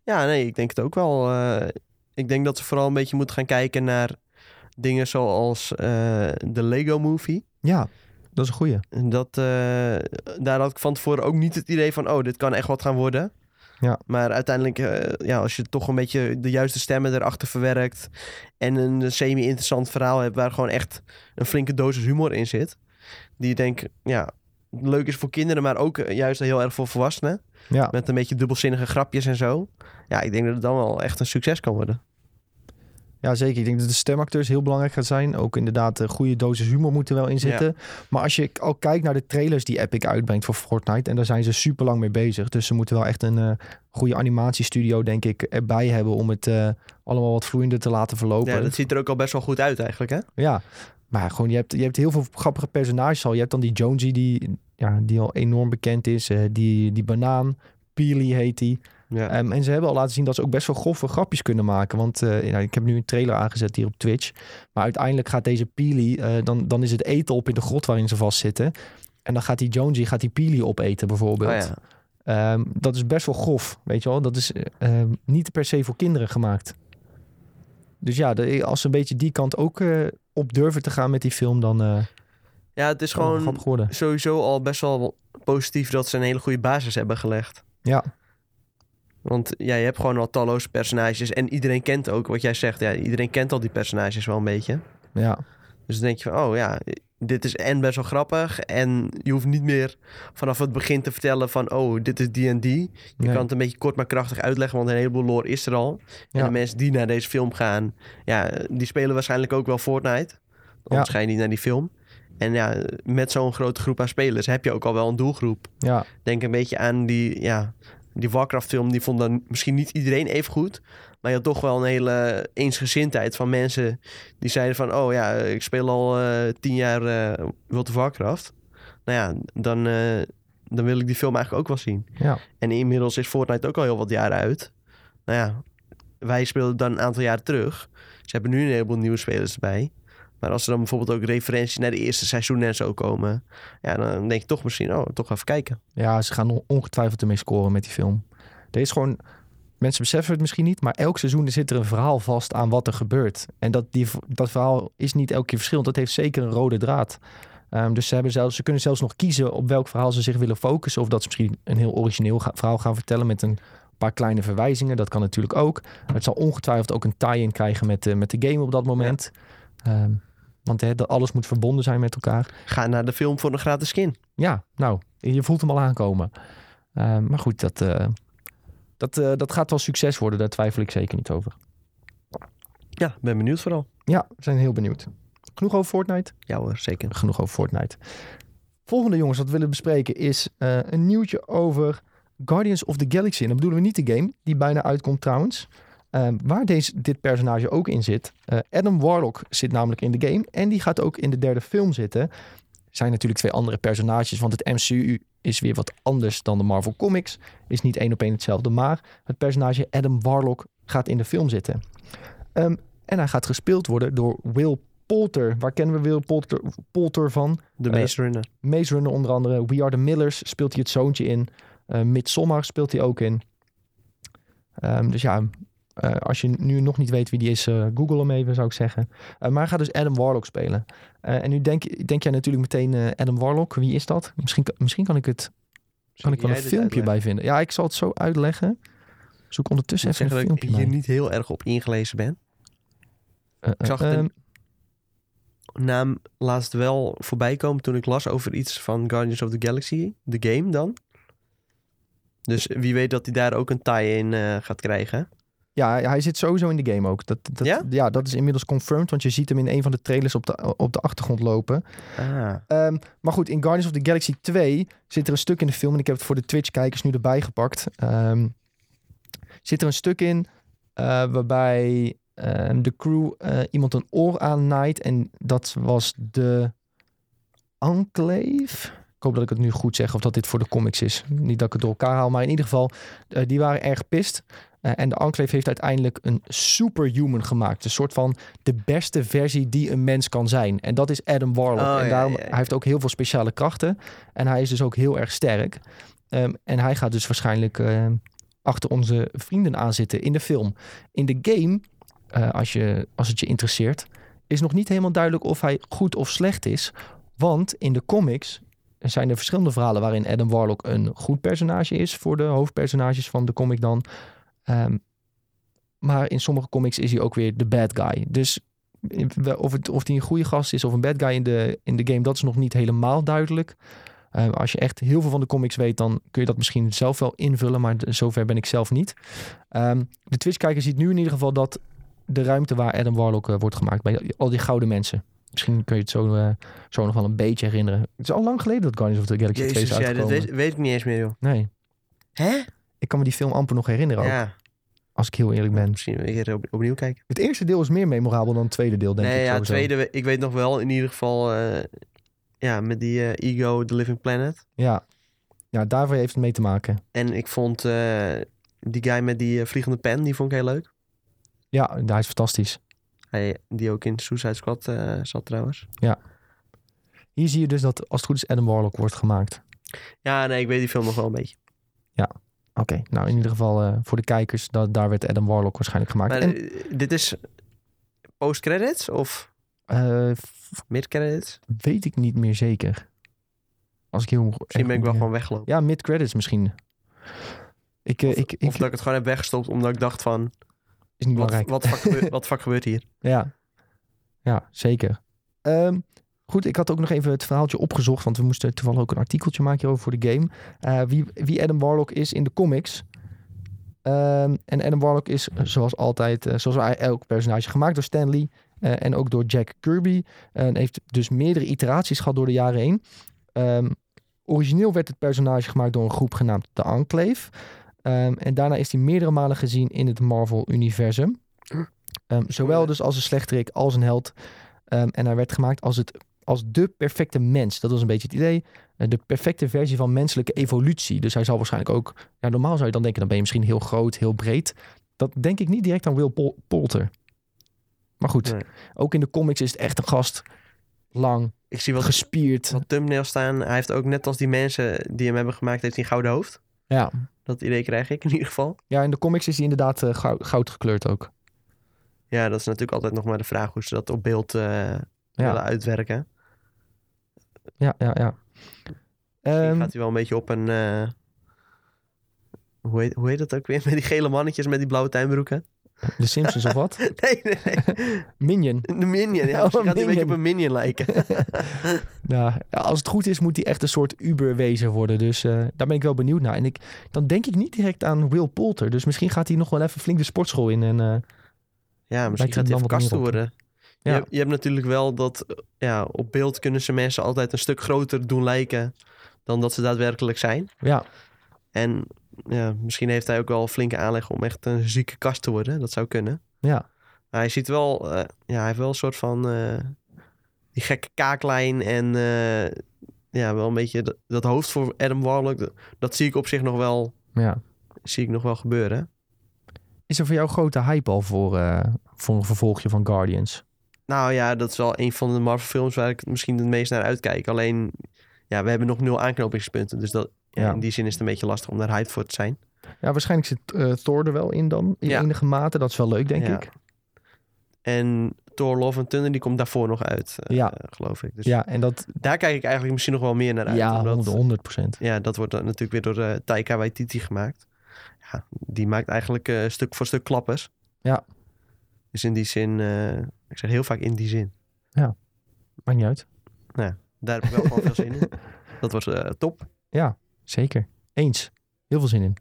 Ja, nee, ik denk het ook wel. eh, ik denk dat ze vooral een beetje moeten gaan kijken naar dingen zoals eh, de Lego Movie. Ja, dat is een goeie. Dat, eh, daar had ik van tevoren ook niet het idee van, oh, dit kan echt wat gaan worden. Ja. Maar uiteindelijk, eh, ja, als je toch een beetje de juiste stemmen erachter verwerkt en een semi-interessant verhaal hebt waar gewoon echt een flinke dosis humor in zit, die ik denk, ja, leuk is voor kinderen, maar ook eh, juist heel erg voor volwassenen, Ja, met een beetje dubbelzinnige grapjes en zo. Ja, ik denk dat het dan wel echt een succes kan worden. Ja, zeker. Ik denk dat de stemacteurs heel belangrijk gaat zijn. Ook inderdaad, een goede dosis humor moet er wel in zitten. Maar als je al kijkt naar de trailers die Epic uitbrengt voor Fortnite... en daar zijn ze super lang mee bezig. Dus ze moeten wel echt een eh, goede animatiestudio, denk ik, erbij hebben... om het eh, allemaal wat vloeiender te laten verlopen. Ja, dat ziet er ook al best wel goed uit eigenlijk, hè? Ja, maar gewoon, je hebt, je hebt heel veel grappige personages al. Je hebt dan die Jonesy, die, ja, die al enorm bekend is. eh, die, die banaan, Peely heet die. Ja. Ehm, en ze hebben al laten zien dat ze ook best wel grove grapjes kunnen maken. Want eh, ja, ik heb nu een trailer aangezet hier op Twitch. Maar uiteindelijk gaat deze Peely, eh, dan, dan is het eten op in de grot waarin ze vastzitten. En dan gaat die Jonesy gaat die Peely opeten bijvoorbeeld. Oh ja. Ehm, dat is best wel grof, weet je wel. Dat is eh, ehm, niet per se voor kinderen gemaakt. Dus ja, de- als ze een beetje die kant ook eh, op durven te gaan met die film, dan eh ja, het is gewoon sowieso al best wel positief dat ze een hele goede basis hebben gelegd. Ja, Want ja, je hebt gewoon al talloze personages. En iedereen kent ook, wat jij zegt, ja, iedereen kent al die personages wel een beetje. ja, Dus dan denk je van, oh ja, dit is en best wel grappig. En je hoeft niet meer vanaf het begin te vertellen van, oh, dit is die en die. Je Nee. kan het een beetje kort maar krachtig uitleggen, want een heleboel lore is er al. En Ja. de mensen die naar deze film gaan, ja, die spelen waarschijnlijk ook wel Fortnite. Anders ga je niet naar die film. En ja, met zo'n grote groep aan spelers heb je ook al wel een doelgroep. ja, Denk een beetje aan die, ja, die Warcraft-film. Die vond dan misschien niet iedereen even goed. Maar je had toch wel een hele eensgezindheid van mensen die zeiden van... Oh ja, ik speel al eh, tien jaar eh World of Warcraft. Nou ja, dan, eh, dan wil ik die film eigenlijk ook wel zien. ja. En inmiddels is Fortnite ook al heel wat jaren uit. Nou ja, wij speelden dan een aantal jaar terug. Ze hebben nu een heleboel nieuwe spelers erbij. Maar als er dan bijvoorbeeld ook referenties naar de eerste seizoen en zo komen... Ja, dan denk je toch misschien, oh, toch even kijken. Ja, ze gaan ongetwijfeld ermee scoren met die film. Er is gewoon... Mensen beseffen het misschien niet, maar elk seizoen zit er een verhaal vast aan wat er gebeurt. En dat, die, dat verhaal is niet elke keer verschillend. Dat heeft zeker een rode draad. Ehm, dus ze, hebben zelfs, ze kunnen zelfs nog kiezen op welk verhaal ze zich willen focussen. Of dat ze misschien een heel origineel verhaal gaan vertellen met een paar kleine verwijzingen. Dat kan natuurlijk ook. Het zal ongetwijfeld ook een tie-in krijgen met, de met de game op dat moment. Ehm, want hè, dat alles moet verbonden zijn met elkaar. Ga naar de film voor een gratis skin. Ja, nou, je voelt hem al aankomen. Ehm, maar goed, dat, eh, dat, eh, dat gaat wel succes worden. Daar twijfel ik zeker niet over. Ja, ben benieuwd vooral. Ja, we zijn heel benieuwd. Genoeg over Fortnite? Ja hoor, zeker. Genoeg over Fortnite. Volgende jongens, wat we willen bespreken is eh, een nieuwtje over Guardians of the Galaxy. En dan bedoelen we niet de game, die bijna uitkomt trouwens. Ehm, waar deze, dit personage ook in zit. Eh, Adam Warlock zit namelijk in de game. En die gaat ook in de derde film zitten. Zijn natuurlijk twee andere personages. Want het MCU is weer wat anders dan de Marvel Comics. Is niet één op één hetzelfde. Maar het personage Adam Warlock gaat in de film zitten. Ehm, en hij gaat gespeeld worden door Will Poulter. Waar kennen we Will Poulter, Poulter van? De Eh, Maze Runner. Maze Runner onder andere. We Are The Millers speelt hij het zoontje in. Uh, Midsommar speelt hij ook in. Ehm, dus ja, eh, als je nu nog niet weet wie die is, eh, google hem even zou ik zeggen. Eh, maar hij gaat dus Adam Warlock spelen. En nu denk, denk jij natuurlijk meteen Adam Warlock. Wie is dat? Misschien, misschien kan ik het kan ik wel een filmpje uitleggen? bij vinden. Ja, ik zal het zo uitleggen. Zoek ondertussen even een dat ik filmpje hier niet heel erg op ingelezen ben. Ik zag het ehm, naam laatst wel voorbij komen toen ik las over iets van Guardians of the Galaxy. De game dan. Dus wie weet dat hij daar ook een tie-in eh, gaat krijgen. Ja, hij zit sowieso in de game ook. Dat, dat, Ja? ja? dat is inmiddels confirmed, want je ziet hem in een van de trailers op de, op de achtergrond lopen. Ah. Ehm, maar goed, in Guardians of the Galaxy 2 zit er een stuk in de film, en ik heb het voor de Twitch-kijkers nu erbij gepakt. Ehm, zit er een stuk in eh, waarbij ehm, de crew eh, iemand een oor aannaait. En dat was de Enclave. Ik hoop dat ik het nu goed zeg of dat dit voor de comics is. Niet dat ik het door elkaar haal, maar in ieder geval, eh, die waren erg pist. Eh, en de Enclave heeft uiteindelijk een superhuman gemaakt. Een soort van de beste versie die een mens kan zijn. En dat is Adam Warlock. Oh, en daarom, ja, ja. hij heeft ook heel veel speciale krachten. En hij is dus ook heel erg sterk. Ehm, en hij gaat dus waarschijnlijk ehm, achter onze vrienden aanzitten in de film. In de game, eh, als, je, als het je interesseert, is nog niet helemaal duidelijk of hij goed of slecht is. Want in de comics zijn er verschillende verhalen waarin Adam Warlock een goed personage is voor de hoofdpersonages van de comic dan. Ehm, maar in sommige comics is hij ook weer de bad guy. Dus we- of, het, of hij een goede gast is of een bad guy in de, in de game, dat is nog niet helemaal duidelijk. Eh, als je echt heel veel van de comics weet, dan kun je dat misschien zelf wel invullen, maar zover ben ik zelf niet. Ehm, de Twitch-kijker ziet nu in ieder geval dat de ruimte waar Adam Warlock eh, wordt gemaakt, bij al die gouden mensen. Misschien kun je het zo, eh, zo nog wel een beetje herinneren. Het is al lang geleden dat Guardians of the Galaxy 2 is Jezus, ja, dat uitgekomen. weet, weet ik niet eens meer, joh. Nee, Hè? ik kan me die film amper nog herinneren ook, Ja, als ik heel eerlijk ben. misschien weer op, opnieuw kijken. Het eerste deel is meer memorabel dan het tweede deel, denk nee, ik. ja, sowieso. tweede, we- ik weet nog wel in ieder geval, eh, ja, met die eh, Ego, The Living Planet. Ja. ja, daarvoor heeft het mee te maken. En ik vond eh, die guy met die vliegende pen, die vond ik heel leuk. Ja, hij is fantastisch. Hij, die ook in Suicide Squad zat trouwens. Hier zie je dus dat als het goed is Adam Warlock wordt gemaakt. Ja, nee, ik weet die film nog wel een beetje. Oké, nou in ieder geval eh, voor de kijkers, dat, daar werd Adam Warlock waarschijnlijk gemaakt. Maar en, eh, dit is post-credits of eh, mid-credits? weet ik niet meer zeker. Als ik heel Misschien ben ik wel gewoon weggelopen. Ja, mid-credits misschien. Ik, Of, ik, ik of dat ik het gewoon heb weggestopt omdat ik dacht van... is niet Wat, belangrijk. wat, fuck gebeurt, wat gebeurt hier? Ja, ja zeker. Ehm, goed, ik had ook nog even het verhaaltje opgezocht, want we moesten toevallig ook een artikeltje maken hierover voor de game. Eh, wie, wie Adam Warlock is in de comics. Ehm, en Adam Warlock is eh, zoals altijd, eh, zoals elk personage, gemaakt door Stan Lee en ook door Jack Kirby. En heeft dus meerdere iteraties gehad door de jaren heen. Ehm, origineel werd het personage gemaakt door een groep genaamd The Enclave. Ehm, en daarna is hij meerdere malen gezien in het Marvel-universum. Zowel dus als een slechterik als een held. En hij werd gemaakt als, het, als de perfecte mens. Dat was een beetje het idee. Eh, de perfecte versie van menselijke evolutie. Dus hij zal waarschijnlijk ook... Ja, normaal zou je dan denken, dan ben je misschien heel groot, heel breed. Dat denk ik niet direct aan Will Pol- Poulter. Maar goed, Nee. ook in de comics is het echt een gast. Lang, Ik zie wat, gespierd. wat thumbnail staan. Hij heeft ook net als die mensen die hem hebben gemaakt, heeft hij een gouden hoofd. Ja. Dat idee krijg ik in ieder geval. ja, in de comics is hij inderdaad eh, goud, goud gekleurd ook. Ja, dat is natuurlijk altijd nog maar de vraag hoe ze dat op beeld eh, willen uitwerken. Ja, ja, ja. Misschien Ehm, gaat hij wel een beetje op een... eh, hoe, heet, hoe heet dat ook weer? Met die gele mannetjes met die blauwe tuinbroeken. de Simpsons of wat? Nee, nee, nee. Minion. De Minion. Ja, Oh, gaat hij een beetje op een Minion lijken. Ja, als het goed is, moet hij echt een soort Uber-wezen worden. Dus eh, daar ben ik wel benieuwd naar. En ik, dan denk ik niet direct aan Will Poulter. Dus misschien gaat hij nog wel even flink de sportschool in. En, eh, Ja, misschien gaat hij even op. worden. Ja. Je, hebt, je hebt natuurlijk wel dat... eh, Ja, op beeld kunnen ze mensen altijd een stuk groter doen lijken... dan dat ze daadwerkelijk zijn. ja, En ja, misschien heeft hij ook wel flinke aanleg om echt een zieke kast te worden. Dat zou kunnen. ja, Maar hij ziet wel... eh, ja, hij heeft wel een soort van... eh, die gekke kaaklijn en... ja, wel een beetje dat, dat hoofd voor Adam Warlock. Dat, dat zie ik op zich nog wel... ja. Zie ik nog wel gebeuren. Is er voor jou grote hype al voor, voor een vervolgje van Guardians? Nou ja, dat is wel een van de Marvel films waar ik misschien het meest naar uitkijk. Alleen, ja, we hebben nog nul aanknopingspunten. Dus dat, ja, in die zin is het een beetje lastig om daar hype voor te zijn. Ja, waarschijnlijk zit eh, Thor er wel in dan. In Ja. enige mate. Dat is wel leuk, denk Ja. ik. En Thor Love and Thunder, die komt daarvoor nog uit, eh, Ja. geloof ik. Dus Ja, en dat... daar kijk ik eigenlijk misschien nog wel meer naar uit. ja, omdat- 100, 100 procent. ja, dat wordt dan natuurlijk weer door eh, Taika Waititi gemaakt. Ja, die maakt eigenlijk stuk voor stuk klappers. Ja. Dus in die zin, ik zeg heel vaak in die zin. Maakt niet uit. Daar heb ik wel gewoon veel zin in. Dat wordt eh, top. Zeker. Eens. Heel veel zin in.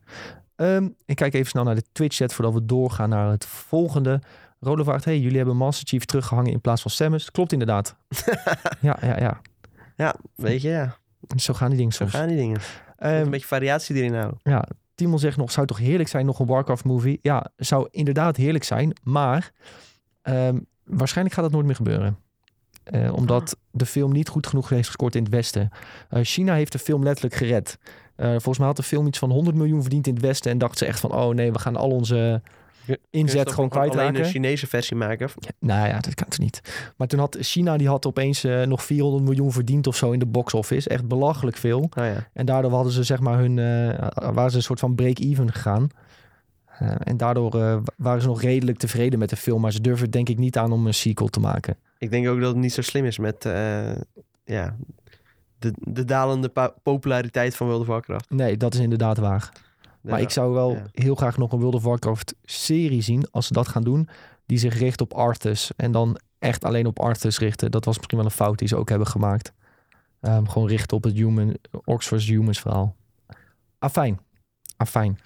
Ehm, ik kijk even snel naar de Twitch-chat voordat we doorgaan naar het volgende. Rolo vraagt, hey, jullie hebben Master Chief teruggehangen in plaats van Samus. Klopt inderdaad. ja, ja, ja. Ja, weet je, ja. Zo gaan die dingen Zo gaan die dingen. Ehm, een beetje variatie erin houden. ja, Timon zegt nog, zou toch heerlijk zijn nog een Warcraft-movie? Ja, zou inderdaad heerlijk zijn, maar ehm, waarschijnlijk gaat dat nooit meer gebeuren. Eh, omdat de film niet goed genoeg heeft gescoord in het Westen. Eh, China heeft de film letterlijk gered. Eh, volgens mij had de film iets van 100 miljoen verdiend in het Westen. En dacht ze echt van, oh nee, we gaan al onze inzet gewoon alleen kwijtraken. een Chinese versie maken. Ja, nou ja, dat kan het niet. Maar toen had China, die had opeens nog 400 miljoen verdiend of zo in de box office. Echt belachelijk veel. Oh ja. En daardoor hadden ze zeg maar hun, waren ze een soort van break-even gegaan. Eh, en daardoor eh, waren ze nog redelijk tevreden met de film. Maar ze durven het denk ik niet aan om een sequel te maken. Ik denk ook dat het niet zo slim is met eh, ja, de, de dalende populariteit van World of Warcraft. Nee, dat is inderdaad waar. Maar ik zou wel ja. heel graag nog een World of Warcraft serie zien. Als ze dat gaan doen. Die zich richt op Arthas. En dan echt alleen op Arthas richten. Dat was misschien wel een fout die ze ook hebben gemaakt. Ehm, gewoon richten op het human, vs. Humans verhaal. Afijn. Afijn.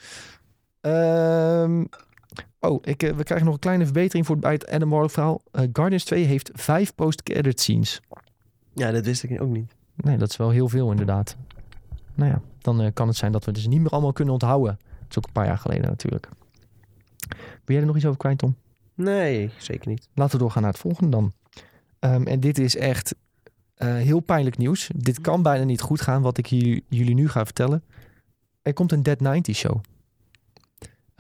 Ehm, oh, ik, eh, we krijgen nog een kleine verbetering voor bij het Adam Warlock verhaal. Eh, Guardians 2 heeft vijf post-credit scenes. ja, dat wist ik ook niet. Nee, dat is wel heel veel inderdaad. Nou ja, dan eh, kan het zijn dat we dus niet meer allemaal kunnen onthouden. Dat is ook een paar jaar geleden natuurlijk. Wil jij er nog iets over kwijt, Tom? Nee, zeker niet. Laten we doorgaan naar het volgende dan. Ehm, en dit is echt heel pijnlijk nieuws. Dit kan bijna niet goed gaan, wat ik hier, jullie nu ga vertellen. Er komt een Dead 90 show.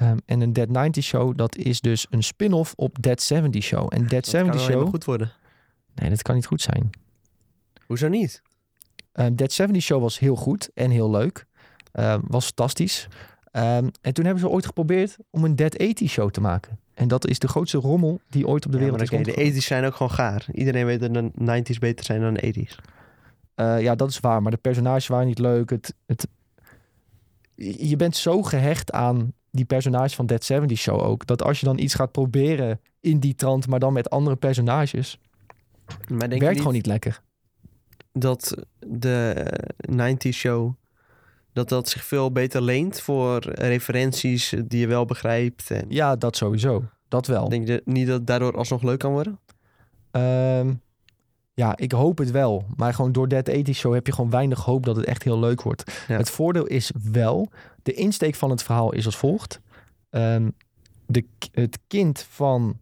Ehm, en een Dead 90 show, dat is dus een spin-off op Dead 70 show. En Dead Dat kan 70 alleen maar show... goed worden. Nee, dat kan niet goed zijn. Hoezo niet? Ehm Dead 70 Show was heel goed en heel leuk. Ehm, was fantastisch. En toen hebben ze ooit geprobeerd om een Dead 80 Show te maken. En dat is de grootste rommel die ooit op de Ja, wereld is oké, de rondgegaan. 80's zijn ook gewoon gaar. Iedereen weet dat de 90's beter zijn dan de 80's. Eh, ja, dat is waar. Maar de personages waren niet leuk. Het, het, je bent zo gehecht aan die personages van Dead 70 Show ook. Dat als je dan iets gaat proberen in die trant, maar dan met andere personages, Maar denk werkt niet gewoon niet lekker. dat de eh, 90's show... dat dat zich veel beter leent voor referenties die je wel begrijpt. En Ja, dat sowieso. Dat wel. denk je niet dat het daardoor alsnog leuk kan worden? Ehm, ja, ik hoop het wel. Maar gewoon door Dead 80 Show heb je gewoon weinig hoop dat het echt heel leuk wordt. Ja. Het voordeel is wel, de insteek van het verhaal is als volgt. Ehm, de, het kind van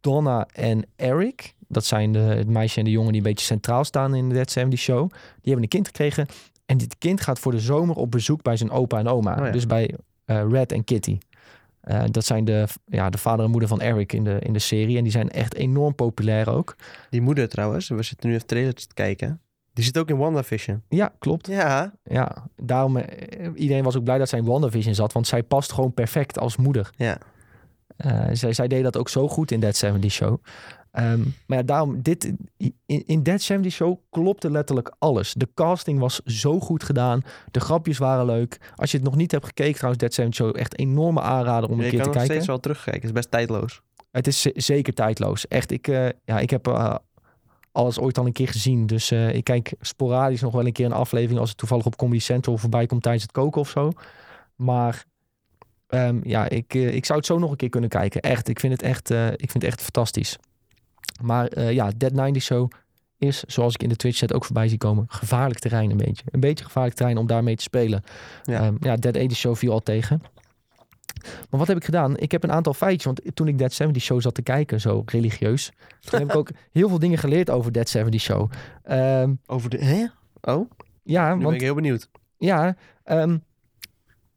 Donna en Eric, dat zijn de, het meisje en de jongen die een beetje centraal staan in de Dead 70 Show. Die hebben een kind gekregen. En dit kind gaat voor de zomer op bezoek bij zijn opa en oma. Oh ja. Dus bij eh, Red en Kitty. Eh, dat zijn de, ja, de vader en moeder van Eric in de, in de serie. En die zijn echt enorm populair ook. Die moeder trouwens, we zitten nu even trailers te kijken. Die zit ook in WandaVision. Ja, klopt. Ja, Ja, daarom, eh, iedereen was ook blij dat zij in WandaVision zat. Want zij past gewoon perfect als moeder. ja. Eh, zij, zij deed dat ook zo goed in That 70 Show. Ehm, maar ja, daarom, dit, in, in That 70 Show klopte letterlijk alles. De casting was zo goed gedaan. De grapjes waren leuk. Als je het nog niet hebt gekeken trouwens, That 70 Show, echt een enorme aanrader om een keer kan te nog kijken. steeds wel terugkijken. Het is best tijdloos. Het is zeker tijdloos. Echt, ik, eh, ja, ik heb eh, alles ooit al een keer gezien. Dus eh, ik kijk sporadisch nog wel een keer een aflevering... als het toevallig op Comedy Central voorbij komt tijdens het koken of zo. Maar ehm, ja, ik, ik zou het zo nog een keer kunnen kijken. Echt, ik vind het echt, ik vind het echt fantastisch. Maar eh, ja, Dead 90 Show is, zoals ik in de Twitch chat ook voorbij zie komen... gevaarlijk terrein een beetje. Een beetje gevaarlijk terrein om daarmee te spelen. Ja. Ja, ja Dead 80 Show viel al tegen. Maar wat heb ik gedaan? Ik heb een aantal feitjes. Want toen ik Dead 70 Show zat te kijken, zo religieus. Toen heb ik ook heel veel dingen geleerd over Dead 70 Show. Ehm, Over de... Hè? Oh, ja, nu ben ik heel benieuwd. ja, ehm,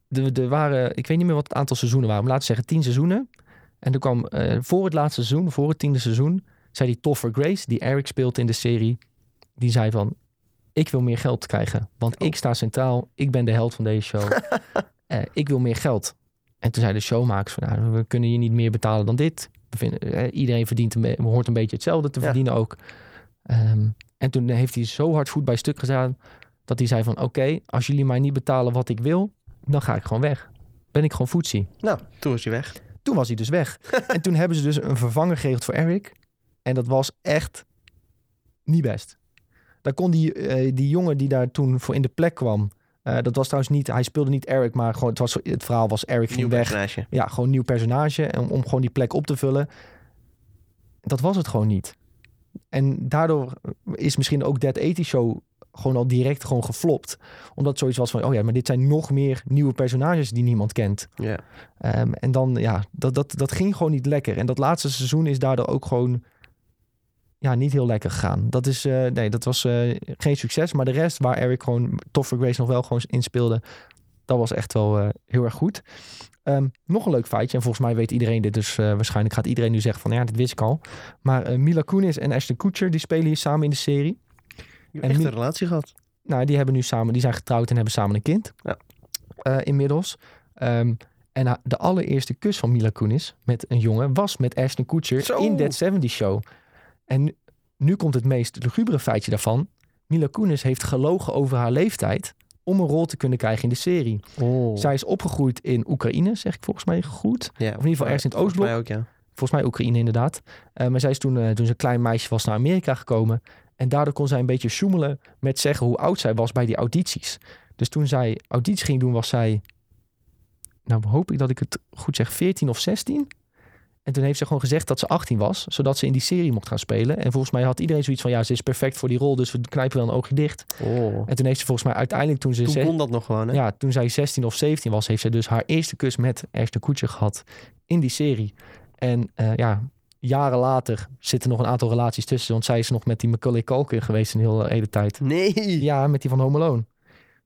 er, er waren, ik weet niet meer wat het aantal seizoenen waren, maar laten we zeggen tien seizoenen. En toen kwam eh, voor het laatste seizoen, voor het tiende seizoen, zei die Toffer Grace, die Eric speelt in de serie, die zei van, ik wil meer geld krijgen, want Oh. ik sta centraal, ik ben de held van deze show, Eh, ik wil meer geld. En toen zei de showmakers van, nou, we kunnen je niet meer betalen dan dit. We vinden, eh, iedereen verdient een, hoort een beetje hetzelfde te Ja. verdienen ook. Ehm, en toen heeft hij zo hard voet bij stuk gedaan dat hij zei van oké, als jullie mij niet betalen wat ik wil, dan ga ik gewoon weg. Ben ik gewoon voetzie. Nou, toen was hij weg. Toen was hij dus weg. en toen hebben ze dus een vervanger geregeld voor Eric. En dat was echt niet best. Daar kon die, eh, die jongen die daar toen voor in de plek kwam. eh, dat was trouwens niet, hij speelde niet Eric, maar gewoon het, was, het verhaal was Eric ging Nieuw weg. personage. Ja, gewoon nieuw personage. Om, om gewoon die plek op te vullen. Dat was het gewoon niet. En daardoor is misschien ook Dead 80 Show gewoon al direct gewoon geflopt. Omdat zoiets was van, oh ja, maar dit zijn nog meer nieuwe personages die niemand kent. Ja. Ehm, en dan, ja, dat, dat, dat ging gewoon niet lekker. En dat laatste seizoen is daardoor ook gewoon, ja, niet heel lekker gegaan. Dat is, eh, nee, dat was eh, geen succes. Maar de rest, waar Eric gewoon, Toffer Grace nog wel gewoon in speelde, dat was echt wel eh, heel erg goed. Ehm, nog een leuk feitje, en volgens mij weet iedereen dit, dus waarschijnlijk gaat iedereen nu zeggen van, ja, dit wist ik al. Maar Mila Kunis en Ashton Kutcher, die spelen hier samen in de serie. En echt een relatie gehad. Nou, die hebben nu samen, die zijn getrouwd en hebben samen een kind. Ja. Inmiddels. Ehm, en de allereerste kus van Mila Kunis met een jongen was met Ashton Kutcher Zo. in That 70 Show. En nu, nu komt het meest lugubere feitje daarvan. Mila Kunis heeft gelogen over haar leeftijd om een rol te kunnen krijgen in de serie. Oh. Zij is opgegroeid in Oekraïne, zeg ik volgens mij goed. ja, in ieder geval ergens in het volgens Oostblok. mij ook, ja. Volgens mij Oekraïne inderdaad. Eh, maar zij is toen, eh, toen ze een klein meisje was naar Amerika gekomen. En daardoor kon zij een beetje sjoemelen met zeggen hoe oud zij was bij die audities. Dus toen zij audities ging doen, was zij... Nou hoop ik dat ik het goed zeg, 14 of 16. En toen heeft ze gewoon gezegd dat ze 18 was, zodat ze in die serie mocht gaan spelen. En volgens mij had iedereen zoiets van, ja, ze is perfect voor die rol, dus we knijpen wel een oogje dicht. Oh. En toen heeft ze volgens mij uiteindelijk, toen ze... Toen ze- kon dat nog gewoon, hè? ja, toen zij 16 of 17 was, heeft zij dus haar eerste kus met Ashton Kutcher gehad in die serie. En eh, ja, jaren later zitten nog een aantal relaties tussen. Want zij is nog met die Macaulay Culkin geweest een hele, hele tijd. Nee! Ja, met die van Home Alone.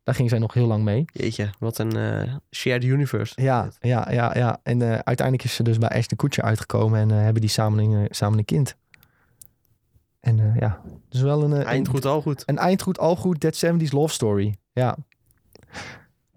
Daar ging zij nog heel lang mee. Jeetje, wat een eh, shared universe. Ja, ja, ja, ja. En eh, uiteindelijk is ze dus bij Ashton Kutcher uitgekomen en eh, hebben die samen een, samen een kind. En ja, dus wel een, Eind goed, al goed. een eindgoed, al goed, Dead 70s love story. Ja.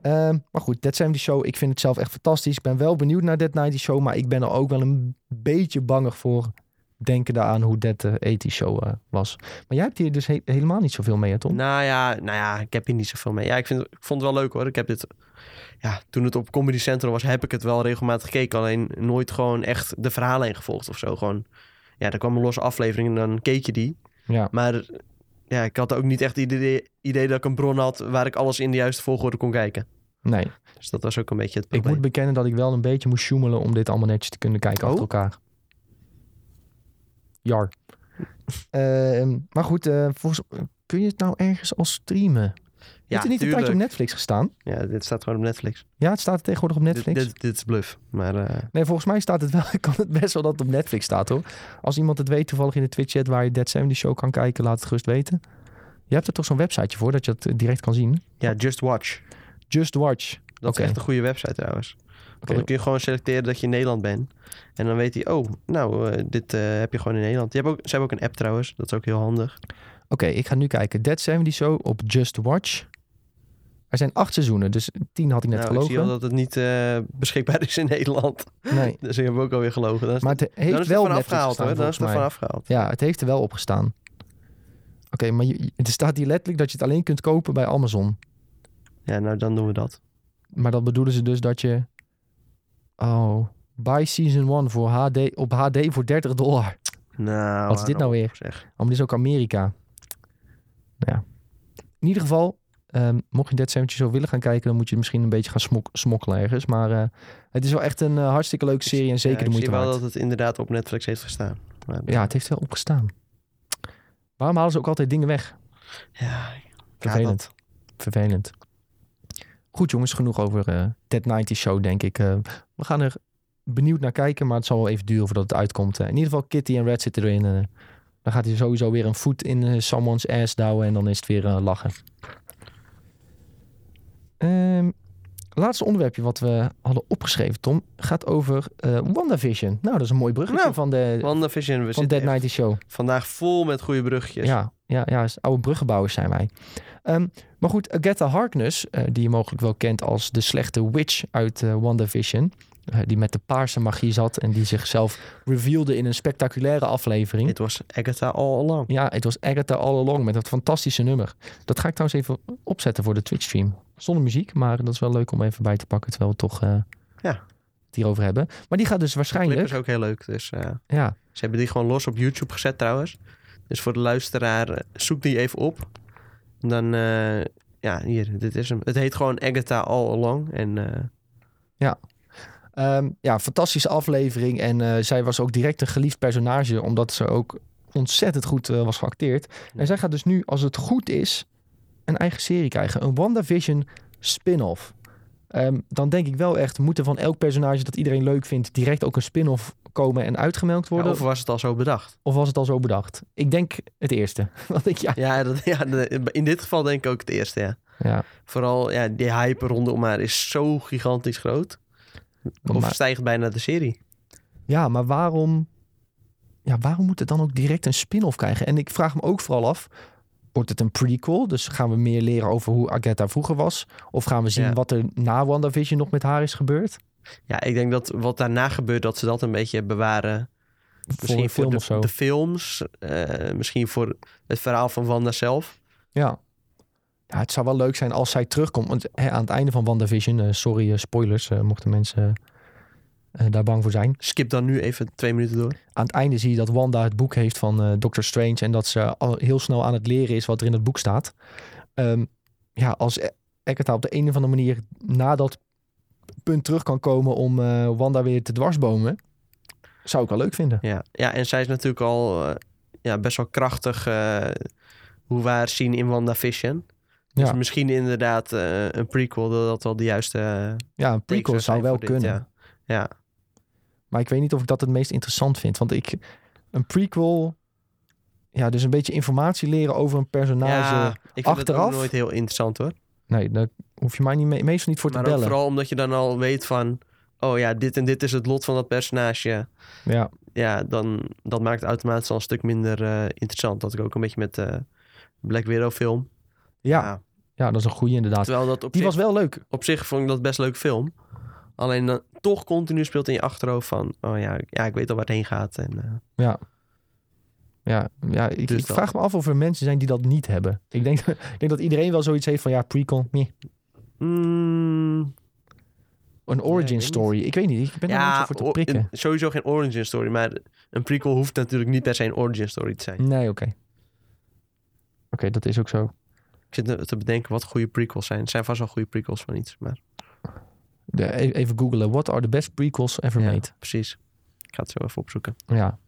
Ehm, maar goed, Dead 70 Show, ik vind het zelf echt fantastisch. Ik ben wel benieuwd naar Dead 90 Show, maar ik ben er ook wel een beetje banger voor. Denken daaraan hoe Dead uh, 80 Show eh, was. Maar jij hebt hier dus he- helemaal niet zoveel mee, hè, Tom? Nou ja, nou ja, ik heb hier niet zoveel mee. Ja, ik, vind, ik vond het wel leuk hoor. Ik heb dit... Ja, toen het op Comedy Central was, heb ik het wel regelmatig gekeken. Alleen nooit gewoon echt de verhalen gevolgd of zo. Gewoon, ja, er kwam een losse aflevering en dan keek je die. Ja. Maar ja, ik had ook niet echt het idee, idee dat ik een bron had waar ik alles in de juiste volgorde kon kijken. Nee, Dus dat was ook een beetje het ik probleem. moet bekennen dat ik wel een beetje moest sjoemelen om dit allemaal netjes te kunnen kijken Oh. achter elkaar. Jar. Ehm, maar goed, eh, volgens, kun je het nou ergens al streamen? Heeft er niet een tijdje op Netflix gestaan? Ja, dit staat gewoon op Netflix. Ja, het staat tegenwoordig op Netflix. Dit, dit, dit is bluff. Maar eh, Nee, volgens mij staat het wel. Ik kan het best wel dat het op Netflix staat hoor. Als iemand het weet, toevallig in de Twitch chat waar je Dead 70 Show kan kijken, laat het gerust weten. Je hebt er toch zo'n websiteje voor dat je het eh, direct kan zien. ja, Just Watch. Just Watch. Dat is echt een goede website trouwens. Want dan kun je gewoon selecteren dat je in Nederland bent. En dan weet hij, oh, nou, eh, dit eh, heb je gewoon in Nederland. Je hebt ook, ze hebben ook een app trouwens, dat is ook heel handig. Oké, ik ga nu kijken. Dead 70 Show op Just Watch. Er zijn acht seizoenen, dus tien had ik net nou, ik zie gelogen. al dat het niet eh, beschikbaar is in Nederland. Nee, Dus ik heb ook alweer gelogen. Dan is, maar het dan heeft is wel vanaf Netflix gehaald gestaan, hoor. Dan is het er mij. vanaf gehaald. Ja, het heeft er wel op gestaan. Oké, maar je, er staat hier letterlijk dat je het alleen kunt kopen bij Amazon. Ja, nou dan doen we dat. Maar dat bedoelen ze dus dat je... Oh, buy season 1 voor HD, op HD voor 30 dollar. Nou, Wat is dit nou weer? Zeg. Oh, maar dit is ook Amerika. Ja. In ieder geval, ehm, mocht je Dead 70 zo willen gaan kijken... dan moet je misschien een beetje gaan smok- smokkelen ergens. Maar eh, het is wel echt een eh, hartstikke leuke serie en zeker Ja, de moeite Ik zie wel waard. dat het inderdaad op Netflix heeft gestaan. Maar, Ja, het heeft wel opgestaan. Waarom halen ze ook altijd dingen weg? ja, Vervelend. dat. Vervelend. Goed jongens, genoeg over eh Dead 90 Show denk ik. Eh, we gaan er benieuwd naar kijken, maar het zal wel even duren voordat het uitkomt. Eh, in ieder geval Kitty en Red zitten erin. eh, dan gaat hij sowieso weer een voet in someone's ass douwen en dan is het weer lachen. Ehm, laatste onderwerpje wat we hadden opgeschreven, Tom, gaat over eh WandaVision. Nou, dat is een mooi bruggetje Nou, van, de, WandaVision, we van Dead 90 Show. vandaag vol met goede bruggetjes. Ja, ja, ja, oude bruggenbouwers zijn wij. Ehm, maar goed, Agatha Harkness, eh, die je mogelijk wel kent als de slechte witch uit eh, WandaVision. die met de paarse magie zat en die zichzelf revealde in een spectaculaire aflevering. Het was Agatha all along. Ja, het was Agatha All Along met dat fantastische nummer. Dat ga ik trouwens even opzetten voor de Twitch-stream. Zonder muziek, maar dat is wel leuk om even bij te pakken... terwijl we toch eh, Ja. het hierover hebben. Maar die gaat dus waarschijnlijk... is ook heel leuk. Dus eh, Ja, ze hebben die gewoon los op YouTube gezet trouwens. Dus voor de luisteraar, eh, zoek die even op. En dan, ja, hier, dit is hem. Het heet gewoon Agatha all along. En eh, Ehm, ja, fantastische aflevering. En zij was ook direct een geliefd personage, omdat ze ook ontzettend goed was geacteerd. En zij gaat dus nu, als het goed is, een eigen serie krijgen. Een WandaVision spin-off. Ehm, dan denk ik wel echt, moet er van elk personage dat iedereen leuk vindt, direct ook een spin-off komen en uitgemelkt ja, worden? of was het al zo bedacht? Of was het al zo bedacht? Ik denk het eerste. Want ik, ja, Ja, dat, ja in dit geval denk ik ook het eerste, ja. ja. Vooral, ja, die hype rondom haar is zo gigantisch groot. Maar- Overstijgt bijna de serie. Ja, maar waarom, ja, waarom moet het dan ook direct een spin-off krijgen? En ik vraag me ook vooral af, wordt het een prequel? Dus gaan we meer leren over hoe Agatha vroeger was? Of gaan we zien Ja. wat er na WandaVision nog met haar is gebeurd? Ja, ik denk dat wat daarna gebeurt, dat ze dat een beetje bewaren. Misschien film de, of zo. de films. eh, misschien voor het verhaal van Wanda zelf. Ja. ja, het zou wel leuk zijn als zij terugkomt. Want hè, aan het einde van WandaVision, eh, sorry eh, spoilers, mochten mensen daar bang voor zijn. Skip dan nu even twee minuten door. Aan het einde zie je dat Wanda het boek heeft van eh Doctor Strange en dat ze al heel snel aan het leren is wat er in het boek staat. Ehm, ja, als E- Agatha op de een of andere manier na dat punt terug kan komen om eh, Wanda weer te dwarsbomen, zou ik wel leuk vinden. Ja, ja en zij is natuurlijk al eh, ja, best wel krachtig eh, hoe we haar zien in WandaVision. Dus Ja, misschien inderdaad eh, een prequel, dat dat wel de juiste... eh, ja een prequel zou wel dit, kunnen. Ja. ja. Maar ik weet niet of ik dat het meest interessant vind. Want ik, een prequel, ja, dus een beetje informatie leren over een personage. ja, ik vind achteraf- ook nooit heel interessant hoor. Nee, daar hoef je mij niet mee, meestal niet voor Maar te bellen. vooral omdat je dan al weet van... Oh ja, dit en dit is het lot van dat personage. Ja, Ja, dan dat maakt het automatisch al een stuk minder eh, interessant. Dat ik ook een beetje met de Black Widow film. ja, ja, dat is een goede inderdaad. Terwijl dat op Die zich, was wel leuk. op zich vond ik dat best leuk film. Alleen dan toch continu speelt in je achterhoofd van... Oh ja, ja ik weet al waar het heen gaat. En, eh, Ja. Ja, ja ik, Dus ik vraag me af of er mensen zijn die dat niet hebben. Ik denk, ik denk dat iedereen wel zoiets heeft van ja, prequel, nee. mm, Een origin story. Ik weet niet, ik ben daar niet zo voor te prikken. een- sowieso geen origin story. Maar een prequel hoeft natuurlijk niet per se een origin story te zijn. Nee, oké. Oké, dat is ook zo. Ik zit te bedenken wat goede prequels zijn. Er zijn vast wel goede prequels van iets. Maar De, e- even googlen. What are the best prequels ever ja, made? precies. Ik ga het zo even opzoeken. Ja.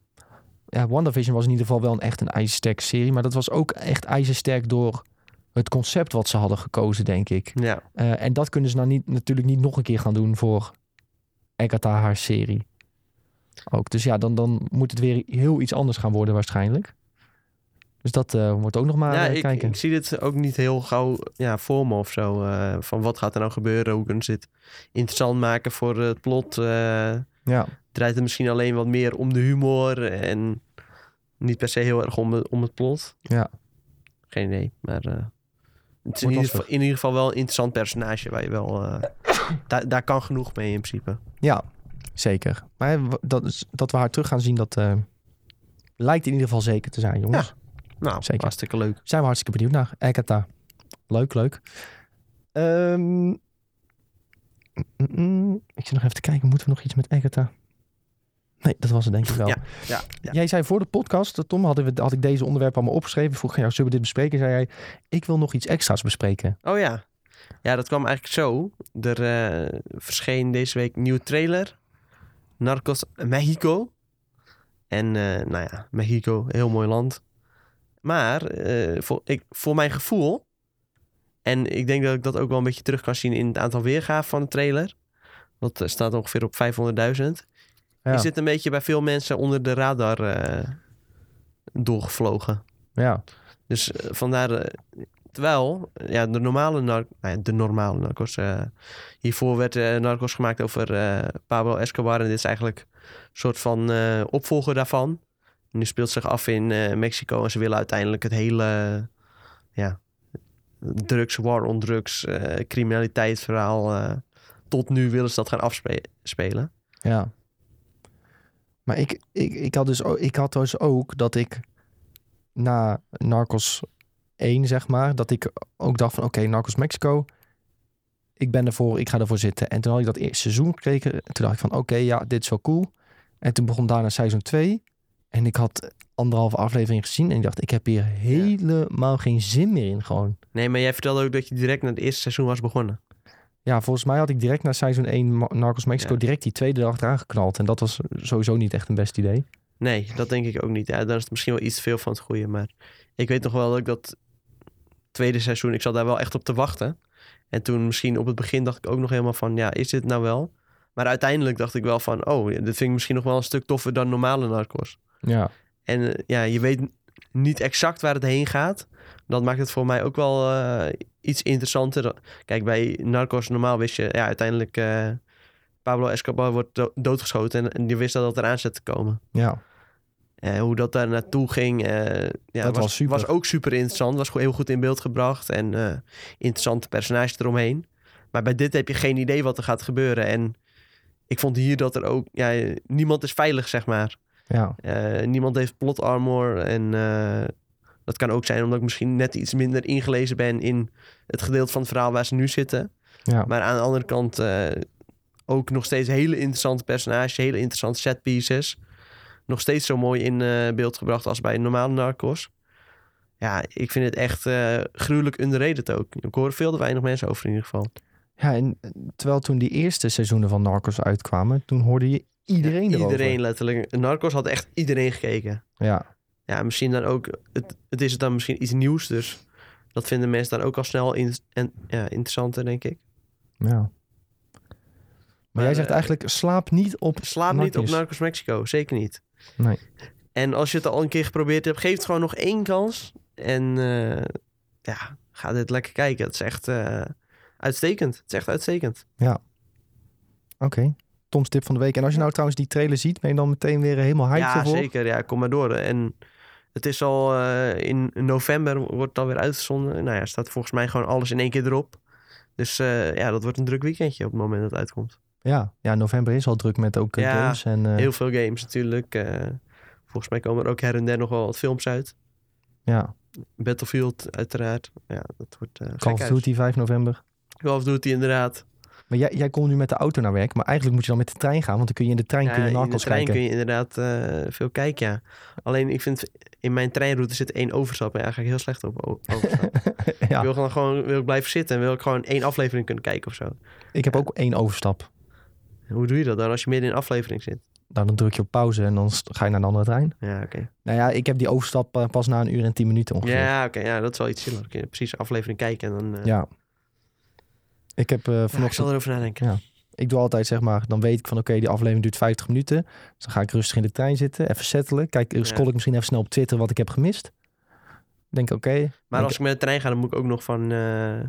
Ja, WandaVision was in ieder geval wel een echt een ijzersterke serie. Maar dat was ook echt ijzersterk door het concept wat ze hadden gekozen, denk ik. Ja, Eh, en dat kunnen ze nou niet, natuurlijk niet nog een keer gaan doen voor Agatha haar serie. Ook. Dus ja, dan, dan moet het weer heel iets anders gaan worden waarschijnlijk. Dus dat eh, wordt ook nog maar ja, eh, ik, kijken. ik zie dit ook niet heel gauw ja, voor me of zo. eh, van wat gaat er nou gebeuren? Hoe kunnen ze het interessant maken voor het plot? ja. draait het misschien alleen wat meer om de humor en niet per se heel erg om, het plot? Ja. Geen idee, maar het is in ieder, geval, in ieder geval wel een interessant personage waar je wel... daar, daar kan genoeg mee in principe. ja, zeker. Maar dat, dat we haar terug gaan zien, dat lijkt in ieder geval zeker te zijn, jongens. Nou, Zeker. hartstikke leuk. Zijn we hartstikke benieuwd naar. Ekata. Leuk, leuk. Ehm, mm, mm, ik zit nog even te kijken, moeten we nog iets met Ekata? Nee, dat was het denk ik wel. Ja, ja, ja. Jij zei voor de podcast, Tom, hadden we, had ik deze onderwerpen allemaal opgeschreven. Vroeg jou, zullen we dit bespreken? Zei jij, ik wil nog iets extra's bespreken. Oh ja. Ja, dat kwam eigenlijk zo. Er eh, verscheen deze week een nieuwe trailer. Narcos Mexico. En eh, nou ja, Mexico, heel mooi land. Maar eh, voor, ik, voor mijn gevoel... En ik denk dat ik dat ook wel een beetje terug kan zien in het aantal weergaven van de trailer. Dat eh, staat ongeveer op 500.000. Ja, Is dit een beetje bij veel mensen onder de radar eh, doorgevlogen. ja. Dus vandaar, terwijl ja, de normale nar nou de normale narcos, hiervoor werd narcos gemaakt over Pablo Escobar en dit is eigenlijk een soort van opvolger daarvan. Die speelt zich af in eh, Mexico en ze willen uiteindelijk het hele, ja, drugs, war on drugs, eh criminaliteitsverhaal, eh, tot nu willen ze dat gaan afspelen. Ja. Maar ik, ik, ik, had dus, ook- ik had dus ook dat ik na Narcos 1, zeg maar, dat ik ook dacht van oké, Narcos Mexico, ik ben ervoor, ik ga ervoor zitten. En toen had ik dat eerste seizoen gekeken. En toen dacht ik van oké, ja, dit is wel cool. En toen begon daarna seizoen 2. En ik had anderhalve aflevering gezien en ik dacht, ik heb hier helemaal geen zin meer in gewoon. Nee, maar jij vertelde ook dat je direct naar het eerste seizoen was begonnen. Ja, volgens mij had ik direct na seizoen 1 Ma- Narcos Mexico Ja. direct die tweede dag eraan geknald. En dat was sowieso niet echt een best idee. Nee, dat denk ik ook niet. Ja, dan is het misschien wel iets veel van het goede. Maar ik weet nog wel dat ik dat tweede seizoen, ik zat daar wel echt op te wachten. En toen misschien op het begin dacht ik ook nog helemaal van, ja, is dit nou wel? Maar uiteindelijk dacht ik wel van, oh, dit vind ik misschien nog wel een stuk toffer dan normale narcos. Ja, En eh, ja, je weet niet exact waar het heen gaat. Dat maakt het voor mij ook wel eh, iets interessanter. Kijk, bij Narcos normaal wist je... Ja, uiteindelijk... eh, Pablo Escobar wordt do- doodgeschoten... En, je wist dat het eraan zat te komen. ja. Eh, hoe dat daar naartoe ging... ja, Dat was, was super. was ook super interessant. Was heel goed in beeld gebracht. En interessante personages eromheen. Maar bij dit heb je geen idee wat er gaat gebeuren. En ik vond hier dat er ook... Ja, niemand is veilig, zeg maar. Ja, Eh, niemand heeft plot armor. En eh, dat kan ook zijn omdat ik misschien net iets minder ingelezen ben in het gedeelte van het verhaal waar ze nu zitten. ja. Maar aan de andere kant eh, ook nog steeds hele interessante personages, hele interessante set pieces. Nog steeds zo mooi in beeld gebracht als bij normale Narcos. Ja, ik vind het echt gruwelijk underrated ook. Ik hoor veel te weinig mensen over in ieder geval. ja en terwijl toen die eerste seizoenen van Narcos uitkwamen, toen hoorde je iedereen Ja, erover. Iedereen letterlijk. Narcos had echt iedereen gekeken. Ja, Ja, misschien dan ook... Het, het is dan misschien iets nieuws, dus dat vinden mensen dan ook al snel in, en, ja, interessanter, denk ik. ja. Maar, jij zegt eh, eigenlijk, slaap niet op Slaap niet op Narcos. Mexico, zeker niet. Nee. En als je het al een keer geprobeerd hebt, geef het gewoon nog één kans. En eh, ja, ga dit lekker kijken. Het is echt eh, uitstekend. Het is echt uitstekend. Oké. Tom's tip van de week. En als je nou trouwens die trailer ziet, ben je dan meteen weer helemaal hyped ja, ervoor? zeker. Ja, kom maar door. En het is al eh, in november wordt het alweer uitgezonden. Nou ja, staat volgens mij gewoon alles in één keer erop. Dus eh, ja, dat wordt een druk weekendje op het moment dat het uitkomt. Ja. ja, november is al druk met ook eh, Ja, games. En, Heel veel games natuurlijk. Volgens mij komen er ook her en der nog wel wat films uit. Ja, Battlefield uiteraard. Ja, dat wordt Call of. Duty 5 november. Call of Duty inderdaad. Maar jij, jij komt nu met de auto naar werk, maar eigenlijk moet je dan met de trein gaan, want dan kun je in de trein kun je in de trein kijken. kun je inderdaad eh, veel kijken, ja. Alleen ik vind, in mijn treinroute zit één overstap. En eigenlijk heel slecht op ja, Ik wil gewoon, gewoon wil ik blijven zitten en wil ik gewoon één aflevering kunnen kijken of zo. ik heb ook één overstap. Hoe doe je dat dan als je midden in een aflevering zit? Nou, dan druk je op pauze en dan ga je naar een andere trein. Ja, oké. Nou ja, ik heb die overstap eh, pas na een uur en tien minuten ongeveer. Ja, oké. ja, dat is wel iets je precies aflevering kijken en dan... eh, Ja. Ik heb eh, ja, ik vanochtend zal erover nadenken. Ja. Ik doe altijd zeg maar, dan weet ik van oké, die aflevering duurt 50 minuten. Dus dan ga ik rustig in de trein zitten, even settelen. Kijk, Ja. scroll ik misschien even snel op Twitter wat ik heb gemist. Denk oké. Maar als ik met de trein ga, dan moet ik ook nog van eh,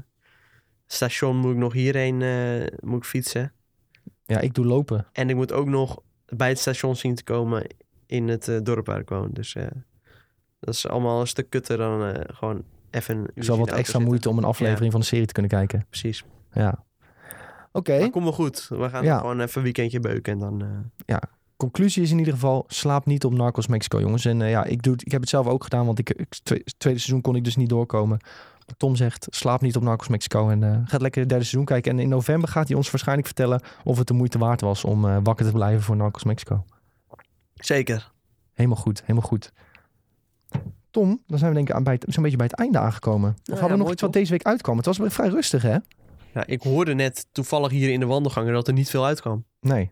station moet ik nog hierheen eh, moet ik fietsen. Ja, ik doe lopen. En ik moet ook nog bij het station zien te komen in het eh, dorp waar ik woon. Dus eh, dat is allemaal een stuk kutter dan eh, gewoon even uurtje zal wat extra zitten. moeite om een aflevering van de serie te kunnen kijken. Precies. Ja. Oké. Maar kom wel goed. We gaan Ja. gewoon even een weekendje beuken en dan... eh, Conclusie is in ieder geval, slaap niet op Narcos Mexico, jongens. En eh, ja, ik, doe, het- ik heb het zelf ook gedaan, want ik, ik, twe- tweede seizoen kon ik dus niet doorkomen. Tom zegt, slaap niet op Narcos Mexico en eh gaat lekker het derde seizoen kijken. En in november gaat hij ons waarschijnlijk vertellen of het de moeite waard was om eh, wakker te blijven voor Narcos Mexico. Zeker. Helemaal goed, helemaal goed. Tom, dan zijn we denk ik aan bij het, zo'n beetje bij het einde aangekomen. Of ja, hadden we nog mooi iets wat deze week uitkwam? Het was vrij rustig, hè? Ja, ik hoorde net toevallig hier in de wandelgangen dat er niet veel uitkwam. Nee.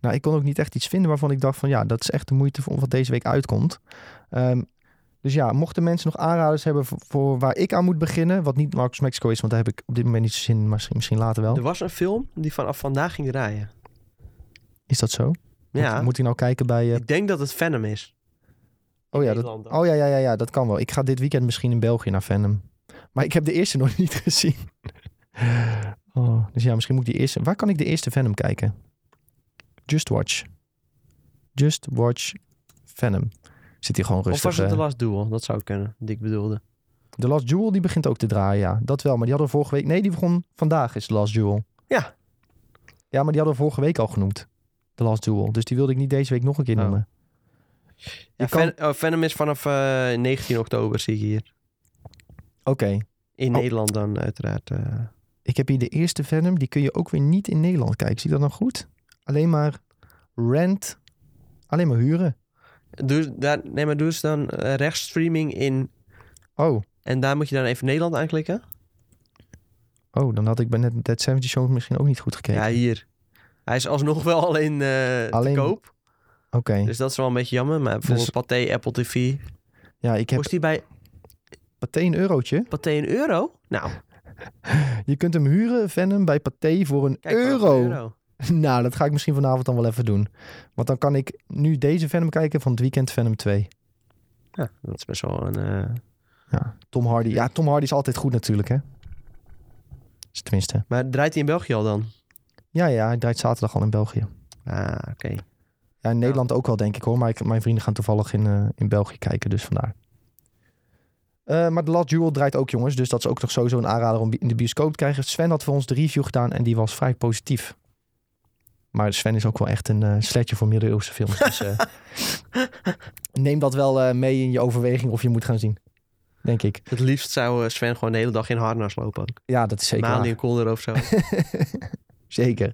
Nou, ik kon ook niet echt iets vinden waarvan ik dacht van ja, dat is echt de moeite voor wat deze week uitkomt. Ehm, dus ja, mochten mensen nog aanraders hebben voor, voor waar ik aan moet beginnen, wat niet Marcus Mexico is, want daar heb ik op dit moment niet zo zin in, maar misschien, misschien later wel. Er was een film die vanaf vandaag ging draaien. Is dat zo? Ja, Moet, moet hij nou kijken bij... eh, ik denk dat het Venom is. oh, ja, dat, oh ja, ja, ja, ja, dat kan wel. Ik ga dit weekend misschien in België naar Venom. Maar ik heb de eerste nog niet gezien. Oh, dus ja, misschien moet ik die eerste... Waar kan ik de eerste Venom kijken? Just Watch. Just Watch Venom. Zit hier gewoon Of rustig. was het eh. The Last Duel? Dat zou kunnen, die ik bedoelde. The Last Jewel, die begint ook te draaien, ja. Dat wel, maar die hadden we vorige week... Nee, die begon vandaag, is The Last Jewel. Ja. Ja, maar die hadden we vorige week al genoemd. The Last Jewel. Dus die wilde ik niet deze week nog een keer Oh. noemen. Ja, kan- Ven- oh, Venom is vanaf eh, 19 oktober, zie ik hier. Oké. In Oh. Nederland dan uiteraard. eh. Ik heb hier de eerste Venom. Die kun je ook weer niet in Nederland kijken. Zie je dat dan goed? Alleen maar rent. Alleen maar huren. Doe, daar, nee, maar doe eens dan eh, rechtsstreaming in... Oh. En daar moet je dan even Nederland aanklikken. Oh, dan had ik bij net Dead 70 Show misschien ook niet goed gekeken. Ja, hier. Hij is alsnog wel alleen, eh Alleen- te koop. Oké. Dus dat is wel een beetje jammer. Maar bijvoorbeeld Dus- Pathé, Apple TV. Ja, ik heb Kost die bij Pathé een eurotje. Pathé een euro? Nou, Je kunt hem huren, Venom, bij Pathé voor een kijk euro. Nou, dat ga ik misschien vanavond dan wel even doen. Want dan kan ik nu deze Venom kijken van het weekend Venom 2. Ja, dat is best wel een... eh, Ja, Tom Hardy. Ja, Tom Hardy is altijd goed natuurlijk, hè? Dus tenminste. Maar draait hij in België al dan? Ja, ja, hij draait zaterdag al in België. Ah, oké. Ja, in Nederland ook wel, denk ik hoor. Maar ik, mijn vrienden gaan toevallig in, eh, in België kijken, dus vandaar. Eh, maar The Last Duel draait ook, jongens. Dus dat is ook toch sowieso een aanrader om in de bioscoop te krijgen. Sven had voor ons de review gedaan en die was vrij positief. Maar Sven is ook wel echt een eh sletje voor middeleeuwse films. Dus eh, neem dat wel mee in je overweging of je moet gaan zien. Denk ik. Het liefst zou Sven gewoon de hele dag in harnas lopen ook. Ja, dat is zeker Mali en Kolder of zo. Zeker.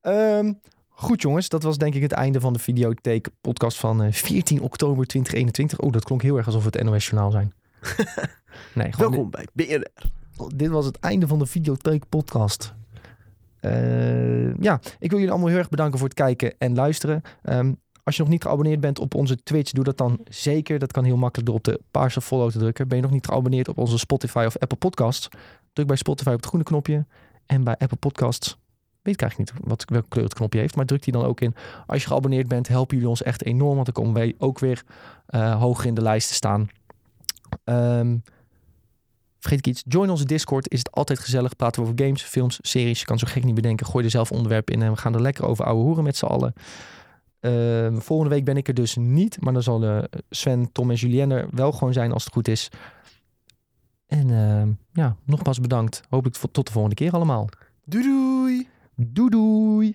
Ehm, goed jongens, dat was denk ik het einde van de videotheek podcast van eh, 14 oktober 2021. Oh, dat klonk heel erg alsof we het NOS Journaal zijn. nee, gewoon Welkom bij BNR. dit, was het einde van de videotheek podcast. Eh, ja, ik wil jullie allemaal heel erg bedanken voor het kijken en luisteren. Ehm, als je nog niet geabonneerd bent op onze Twitch, doe dat dan zeker. Dat kan heel makkelijk door op de paarse follow te drukken. Ben je nog niet geabonneerd op onze Spotify of Apple Podcasts? Druk bij Spotify op het groene knopje. En bij Apple Podcasts, weet ik eigenlijk niet wat, welke kleur het knopje heeft, maar druk die dan ook in. Als je geabonneerd bent, helpen jullie ons echt enorm, want dan komen wij ook weer eh, hoger in de lijst te staan. Ehm, vergeet ik iets, join onze Discord, is het altijd gezellig. Praten we over games, films, series. Je kan zo gek niet bedenken. Gooi er zelf onderwerpen in en we gaan er lekker over ouwe hoeren met z'n allen. Ehm, volgende week ben ik er dus niet, maar dan zal eh, Sven, Tom en Julien er wel gewoon zijn als het goed is. En ehm, ja, nogmaals bedankt. Hopelijk tot de volgende keer allemaal. Doei doei! Doei doei!